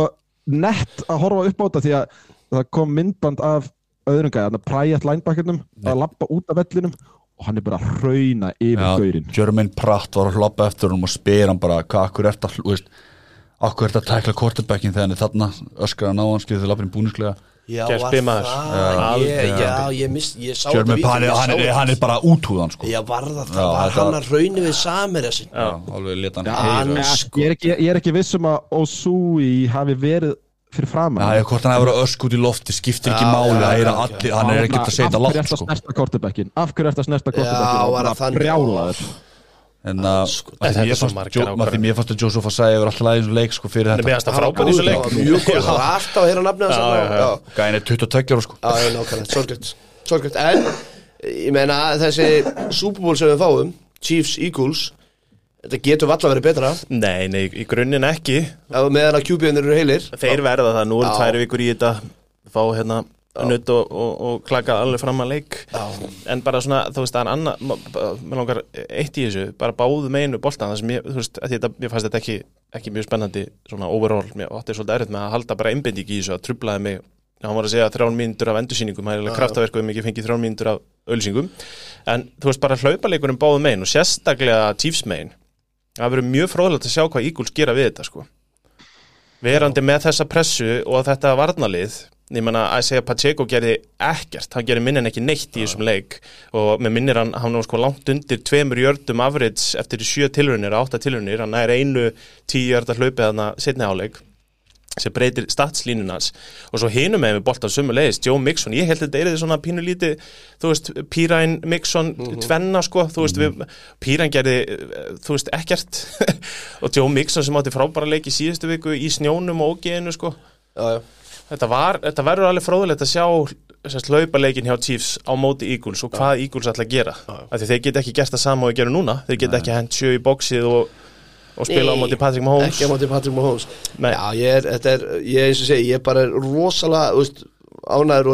nett að horfa upp á þetta því að það kom myndband af öðrum gæði, þannig að præjast linebackernum að lappa út af vellinum og hann er bara að hrauna yfir Já, gaurinn. Jermaine Pratt var að hloppa eftir hún og spyr hann bara hvað akkur ert að, akkur ert að tækla quarterbackin þegar hann er þarna? Öskar að ná hann skilur þegar lappin búnislega já bimaður. það Já, ég. Já, ég miss, ég sá Jermaine vídeó, Pratt, hann, er- hann, er, þetta. hann er bara úthúðan sko. Já, var það, Já, það var þetta- hann að raunni við samir þessin Já, alveg leta hann Já, heyra ég, sko. ég, er ekki, ég er ekki viss um að Osui hafi verið fyrir framan Já, ég, hvort hann hefur verið ösk út í lofti skiptir ekki Já, máli, já, já, er já. hann er ekkert að segja þetta Af hverju látt ertu að sko. snerta kortebekkin? Af hverju ertu að snerta Já, kortebekkin? var það þannig? Brjálaður en að sko, að því er mér fannst Jo- að því mér fannst að Joseph að segja yfir alltaf lægins leik sko fyrir Hann er þetta. beðast að frábæð í þessu leik. Það mjög góð, það var alltaf að heyra nafnið hans Já, þarna, já, já. Gæin er 22 ára sko. Já, já, nákvæmlega, sorgjöld Sorgjöld, en ég meina þessi Super Bowl sem við fáum Chiefs Eagles Þetta getur valla verið betra. Nei, nei, í grunninn ekki. Ef meðan að QB-inir eru heilir. Þeir verða það, nú eru tvær vikur í þetta. Fá hérna nutt og, og, og klaka alveg fram að leik. Já. en bara svona, þú veist, það er annað mér langar eitt í þessu, bara báðu meginu boltan, það sem ég, þú veist, þetta, mér fannst þetta ekki, ekki mjög spennandi, svona overall. Mér átti svolítið erfitt með að halda bara einbindík í þessu að trublaði mig, hann var að segja þrján mínútur af endursýningum, það er alveg kraftaverku um ekki fengið þrján mínútur af ölsingum en þú veist, bara hlaupaleikurum báðu megin og sérstaklega Chiefs megin það verður mjög fróðilegt að sjá hvað Eagles gera við þetta, sko. Verandi með þessa pressu og þetta varnalið ég menna að segja Pacheco gerði ekkert hann gerði minn en ekki neitt í þessum leik. Og með minnir hann, hann var sko langt undir tveimur jördum afrits eftir sjö tilraunir, átta tilraunir, hann er einu tíu jörda hlaupið hann að setni áleik sem breytir statslínunans og svo hinum með við boltan sömu leiðis Joe Mixon, ég held að þetta er því svona pínu lítið þú veist, Píræn, Mixon tvenna sko, þú veist, við Píræn gerði, þú veist, ekkert. [LAUGHS] Og Joe Mixon sem átti frábæra leik í síðustu viku í snjónum og ógeðinu sko. Já, já Þetta, var, þetta verður alveg fróðulegt að sjá sérst, laupaleikin hjá Chiefs á móti Eagles og hvað Eagles ætla að gera. Því þeir geta ekki gert það sama og þeir gera núna. Þeir geta ekki hent sjö í bóksið og, og spila á Nei, móti Patrick Mahomes. Ekki á móti Patrick Mahomes. Nei. Já, ég er, þetta er, ég eins og segi, ég er bara rosalega, þú veist, ánæður,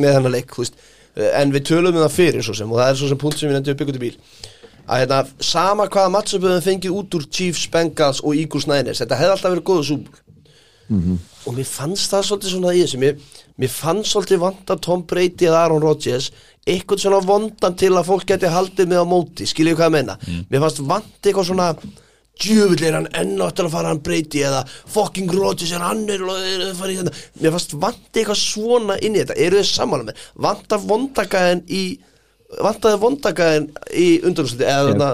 með hennar leik, veist, en við tölum um það fyrir svo sem, og það er svo sem punkt sem við nefndum byggjum til bíl, að hérna, sama hvaða höfum fengið út úr Chiefs, Bengals og Eagles Niners, þetta hefði alltaf verið góðu súbúl. Og mér fannst það svolítið svona í þessu, mér, mér fannst svolítið vanda Tom Brady eða Aaron Rodgers, eitthvað svona vondan til að fólk geti haldið með á móti, skiljið hvað ég meina. Mér fannst vandi eitthvað svona, djöfull er hann enn áttur að fara hann Brady eða fucking Rodgers er hann er að fara í þetta. Mér fannst vandi eitthvað svona inn í þetta, eru þið sammála með, vanda vondagæðin í, vandaði vondagæðin í þarna,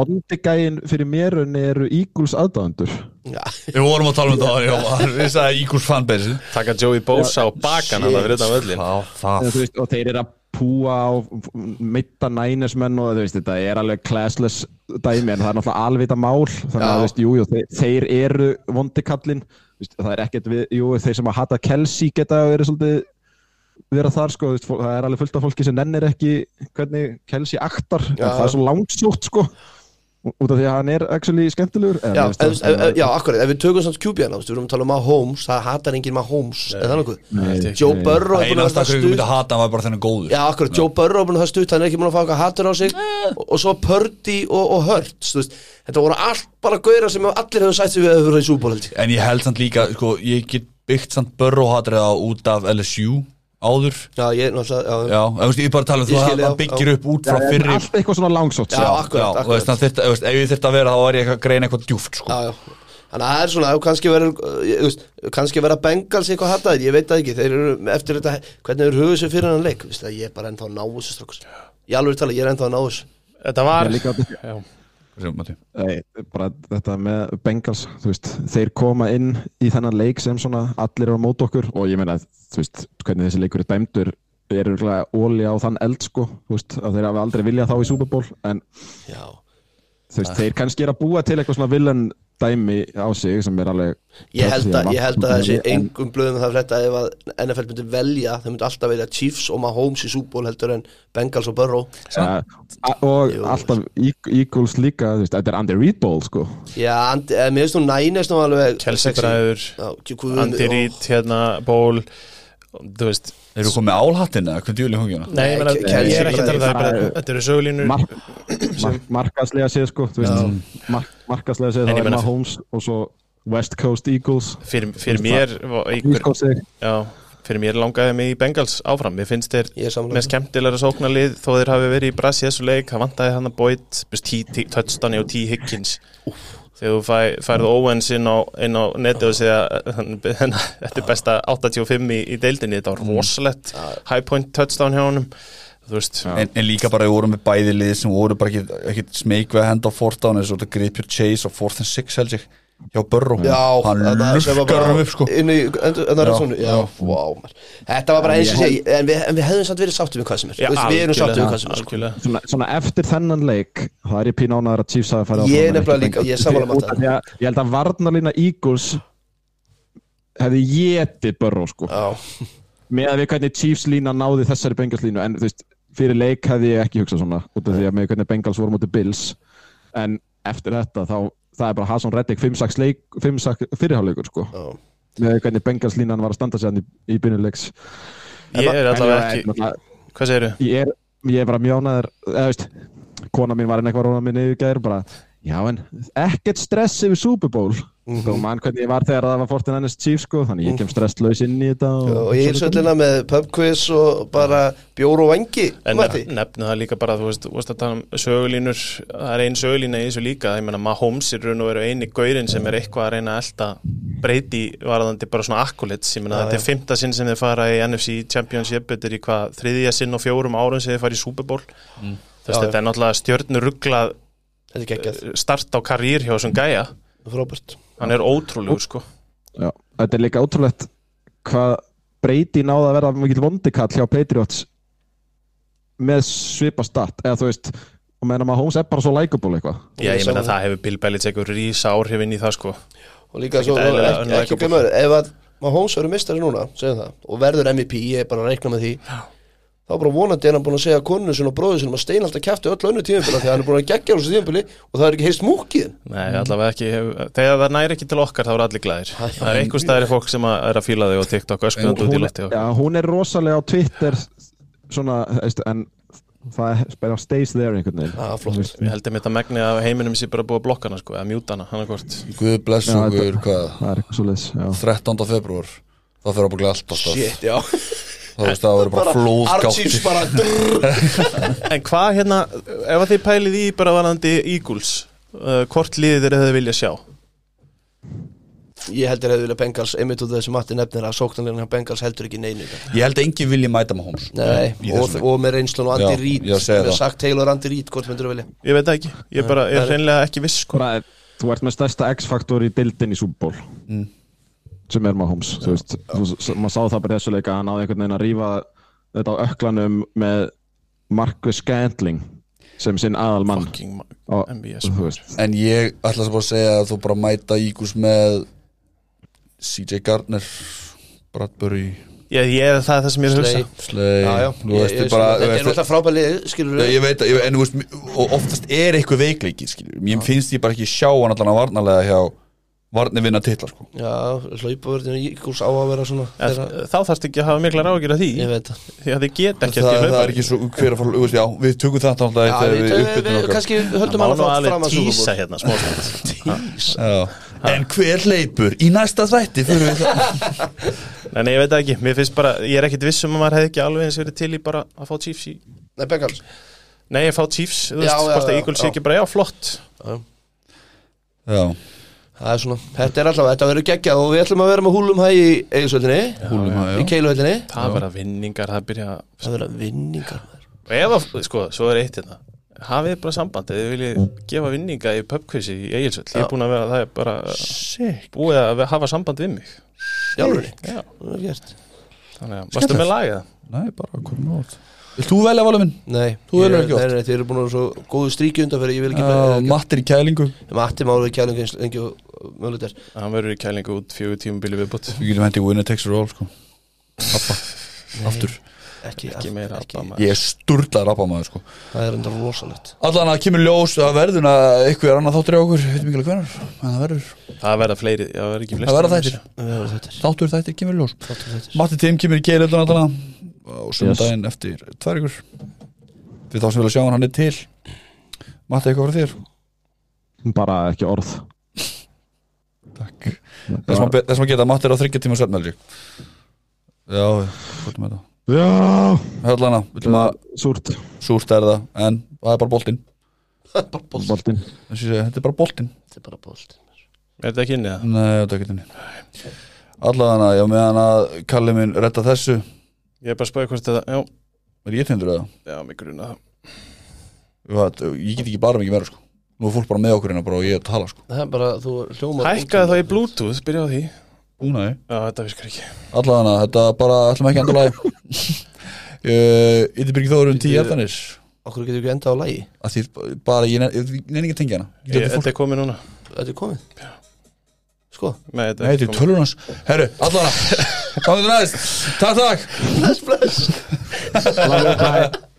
Vondigægin fyrir mérunni eru Eagles aðdáðandur Við vorum að tala um það Jóa. Við sagði Eagles fanbase taka Joey Bosa og bakan og þeir eru að púa á mitta nænesmenn og þú veist, þetta er alveg classless dæmi en það er náttúrulega alvita mál þannig að þú veist, jú, jú, þeir, þeir eru vondikallin það er ekkert við, jú, þeir sem að hata Kelsey geta verið svolítið vera þar sko, veist, það er alveg fullt af fólki sem nennir ekki hvernig Kelsey aktar, það er svo langsótt sko, út af því að hann er actually skemmtilegur eða, já, ef, það- ef, já, akkurat, ef við tökum samt QB-ana, við erum að tala um Mahomes, það hatar enginn Mahomes, eða þannig Nei, Joe. Burrow er Það búin að myndi stutt. að hata hann var bara þennan góður Já, akkurat, Joe Burrow er búin að það stutt, hann er ekki búin að fá eitthvað hatur á sig og, og svo Purdy og, og Hurts, Þetta voru allt bara gauðra sem allir hefur sætt sig við að vera í súbólhaldi En ég held samt líka, sko, ég get byggt samt Burrow hatrið á út af LSU áður Já, ég, náttúrulega, já, Já, en veist, ég er bara að tala um þú að já, það byggir já. upp út Já, frá þetta er fyrri allt eitthvað svona langsótt Já, sko. akkurat, Já, akkurat. og veist, ef ég þyrfti að vera þá var ég að greina eitthvað djúft sko. já, já Þannig að það er svona, kannski verður, ég veist, kannski verða Bengals eitthvað hataðir, ég veit það ekki, þeir eru eftir þetta, hvernig eru hugið sér fyrir hann leik, veist það, ég er bara ennþá að ná þessu stróks. Ég alveg tala, ég er ennþá að ná þessu. Þetta var Já. Nei, bara þetta með Bengals þú veist, þeir koma inn í þennan leik sem svona allir eru á mót okkur og ég meina, þú veist, hvernig þessi leikur er dæmdur er örgulega óli á þann eld sko, þú veist, að þeir hafa aldrei viljað þá í Super Bowl, en Já. þú veist, þeir kannski er að búa til eitthvað svona villan dæmi á sig sem er alveg Ég held að, ég held að þessi en, engum blöðum það frétta ef að NFL myndi velja, þau myndi alltaf velja Chiefs og Mahomes í súból heldur en Bengals og Burrow. ja, og Jú. alltaf Eag- Eagles líka, þú veist, þetta er Andy Reid Bowl sko Já, andi, eh, mér finnst nú nænest Chelsea bræður Andy. Reid, hérna, Ból Þú veist Þeir eru komið álhattin eða hvað djúli hungina Nei, ég, meina, Ke- ég er ekki að tala um það Þetta eru sögulínur Mark, [CLEARS THROAT] mark, markaslega séð sko, mark, markaslega séð En ég það er Mahomes og svo West Coast Eagles. Fyrir, fyrir mér einhver, já, Fyrir mér langaði mig í Bengals áfram. Mér finnst þeir Ég er sammála. með skemmtilega sóknarlið þó þeir hafi verið í Brass í þessu leik. Það vantaði hann að Boyd touchdowni og T. Higgins þegar þú fæ, færið Owens inn á, inn á netið og segja þetta er besta 85 í, í deildinni. Þetta var rosalett high point touchdown hjá honum. En, en líka bara við vorum með bæði lið sem voru bara ekki, ekki að henda á eins og þetta Gripjur Chase og fourth and six held ég hjá Burrow. Já, hann bara hann upp sko. inn í endur, endur, Já, svona, já, já. wow. Þetta var bara eins og sé en við, en við hefðum samt verið sáttum við hvað sem er. Já, Þú veist, Við erum sáttum við hvað sem er sko. svona, svona eftir þennan leik það er ég pín ánæður að Chiefs hafi farið Ég áfram en nefnilega líka, ég er sammála með Út af því að ég held að varnarlína Eagles hefði getið Burrow sko. Já, með að við hvernig Chiefs lína náði þessari Bengals línu en þú veist, fyrir leik hefði ég ekki hugsað svona út af því að með hvernig Bengals voru mútið Bills. En eftir þetta þá það er bara Hassan Reddick 5-6 leik 5-6 fyrirháleikur sko. Já. Með hvernig Bengals línan var að standa sér í, í byrjuleiks ég er allavega ekki ég- hvað segirðu? ég er, ég er bara mjónaður eða veist, kona mín var inn eitthvað róna minni yfir gæður bara, já en ekkert stress yfir Super Bowl Mhm. og mann hvernig ég var þegar það var 49ers Chiefs sko, þannig ég kem stresslaus inn í þetta og, Og ég er svolítið. með pubquiz og bara bjór og vangi En nefnu það líka bara, þú veist, þú veist að tala um sögulínur, það er ein sögulína í þessu líka, ég meina Mahomes er raun og veru eini gaurin sem er eitthvað að reyna elda breyti varðandi bara svona akkulits, ég meina Já, þetta er fymta sinn sem þeir fara í NFC Championship, þetta er í hvað þriðja sinn og fjórum árum sem þeir fara í Super Bowl. Já. þetta er náttúrulega er geggjað, start á karýr hjá þessum gæja, frábært hann er ótrúlegur sko, já, þetta er líka ótrúlegt hvað breyti náða að vera mikil vondikall hjá Patriots með svipa start eða þú veist, og meðan að Mahomes er bara svo likeable eitthvað já, ég saman. það hefur Bill Belichick rísa áhrifin í það sko og líka svo, ekki, ekki Ekkaból. glemur ef að Mahomes verður mistari núna, segjum það og verður MVP, ég er bara að reikna með því þá bara vonandi er hann búin að segja konu sinni og bróðu sinni að steina alltaf kæfti öll önnu tímabila því að hann er búin að gegja á þessu tímabili og það er ekki heist múkið Nei, allavega ekki, hef- þegar það næri ekki til okkar þá er allir glæðir Það er einhver staðar fólk sem að- er að fíla þig og TikTok öskunandi út í og- já, hún er rosalega á Twitter svona, veist, en það er bara stays there einhvern veginn. Já, flott. Ég held að mitt að megni að heiminum sé bara búið að blokka hana sko, eða mjúta hana, hann hvort Guð bless Já, okkur, þetta- hvað? það eitthvað svo leis 13. februar Það fyrir að búið allt á stað. Shit, já Það veist það verður bara flóðgátt bara. [LAUGHS] En hvað hérna, ef að þið pælið í bara varandi Eagles uh, hvort liðið er að þið vilja sjá Ég heldur hefði vilja Bengals einmitt af þessu Matti nefnir að sóknarleginn Bengals heldur ekki neinu. Ég held að enginn vilji mæta með Holmes Nei, og, og með reynslun og Andy Reid ég með það. sagt Taylor Andy Reid, hvort myndur þú vilja Ég veit það ekki, ég bara er Nei. reynilega ekki viss sko. þú ert með stærsta X-faktor í dildin í Súból Mm. Sem er Mahomes maður sá það bara þessu leika hann náði einhvern veginn að rífa þetta á öklanum með Marcus Scantling sem sinn aðal mann Fucking og, En ég ætla að bara að segja að þú bara mæta Ígus með CJ Gardner Bradbury. Ég, ég, það er það sem ég er að hugsa. Ég, ég, þetta. er náttúrulega frábælið, skilur Ég, ég veit, að- ég, en þú veist, og oftast er eitthvað veikleiki, skilur Mér finnst ég bara ekki sjá hann allan að varnarlega hjá varni vinna titla, sko. Já, hlaupaverðinu Ígúls á að vera svona En þeirra, Þá þarfst ekki að hafa mikla ráðgjur af því. Ég veit það. Því að þið get ekki það, að það er ekki svo hver að fara, veist, já, við tökum þetta alltaf Já, þegar við, við við, uppbytum við okkar. kannski höldum nú að alveg fram að tísa hérna smá [LAUGHS] Já. En hver hleypur? Í næsta þvætti fyrir við það. [LAUGHS] Nei, nei, ég veit ekki, mér finnst bara Ég er ekkit viss um að maður hefði ekki alveg Það er svona, þetta er alltaf, þetta verður geggjað og við ætlum að vera með húlum hæ í eigisvöldinni húlum í keiluhöllinni. Það verða vinningar, það byrja Það verður vinningar. Og ef að, sko, svo er eitt hérna. Hafið bara samband, ef þið viljið gefa vinninga í pubquizi í Egilsvöld Ég er búin að vera, það er bara Sick. búið að hafa samband við mig. Já, það er gert þannig að, varstu með lagið? Nei, bara komum nót Vilt þú velja valið minn? Nei, Þú velur ekki oft. Nei, nei, þið eru búin að vera svo góðu stríki undan fyrir Ég vil ekki Uh, Mattir í kælingu. Matti máluði kælingu eins og mögulegt er. Hann verður í kælingu út fjögur tímubili viðbútt Við getum hendi winner takes all, sko. Appa, aftur Ekki, Ekki meira maður. Ég er sturlað rappa maður, sko. Það er enda rosalegt. Allan að kemur ljós að verðun að eitthvað er annað þáttur í okkur, veitum ekki alveg hvernar en það verður, Það verða fleiri, það verður ekki flest það verða þættir. Það verður þetta þáttur þættir kemur ljós. Matti Tim kemur í keiri allan allan og sundaginn eftir tvær ykkur fyrir þá sem vilja sjá hann hann er til. Matti eitthvað frá þér? Bara ekki orð. Takk. Þess maður geta er á þryggja tíma svefnmelgi Já, hvað er með það já, Hörlana, að súrt. Súrt er það en það er bara boltinn. Það er bara bolt boltinn. Þetta er bara boltinn. Þetta er bara bolt Er þetta ekki inni það? Nei, þetta er ekki Allan að, já, meðan að Kalli minn retta þessu. Ég er bara að spáði hvort þetta, já, Er ég tindur eða? já, mig gruna það. Ég get ekki bara mikið meira sko. Nú er fólk bara með okkur hérna bara og ég tala sko. Það er bara, þú hljómar Hækkaði þá í Bluetooth, byrja á því Búnaði Já, þetta virkar ekki. Allan að, þetta bara, ætlum ekki endur lagi. [LAUGHS] Ítti Byrgi Þórun tíu eftanis Okkur getur ekki endað á lægi að því bara, ég nenni ekki að tengja hana. Ég Þetta fólk er komið núna. Þetta er komið? Sko? Nei, þetta Nei, þetta er hans. Herru, allan að Þá er þetta næst. Takk, takk. Bless, bless. Bye. [LAUGHS]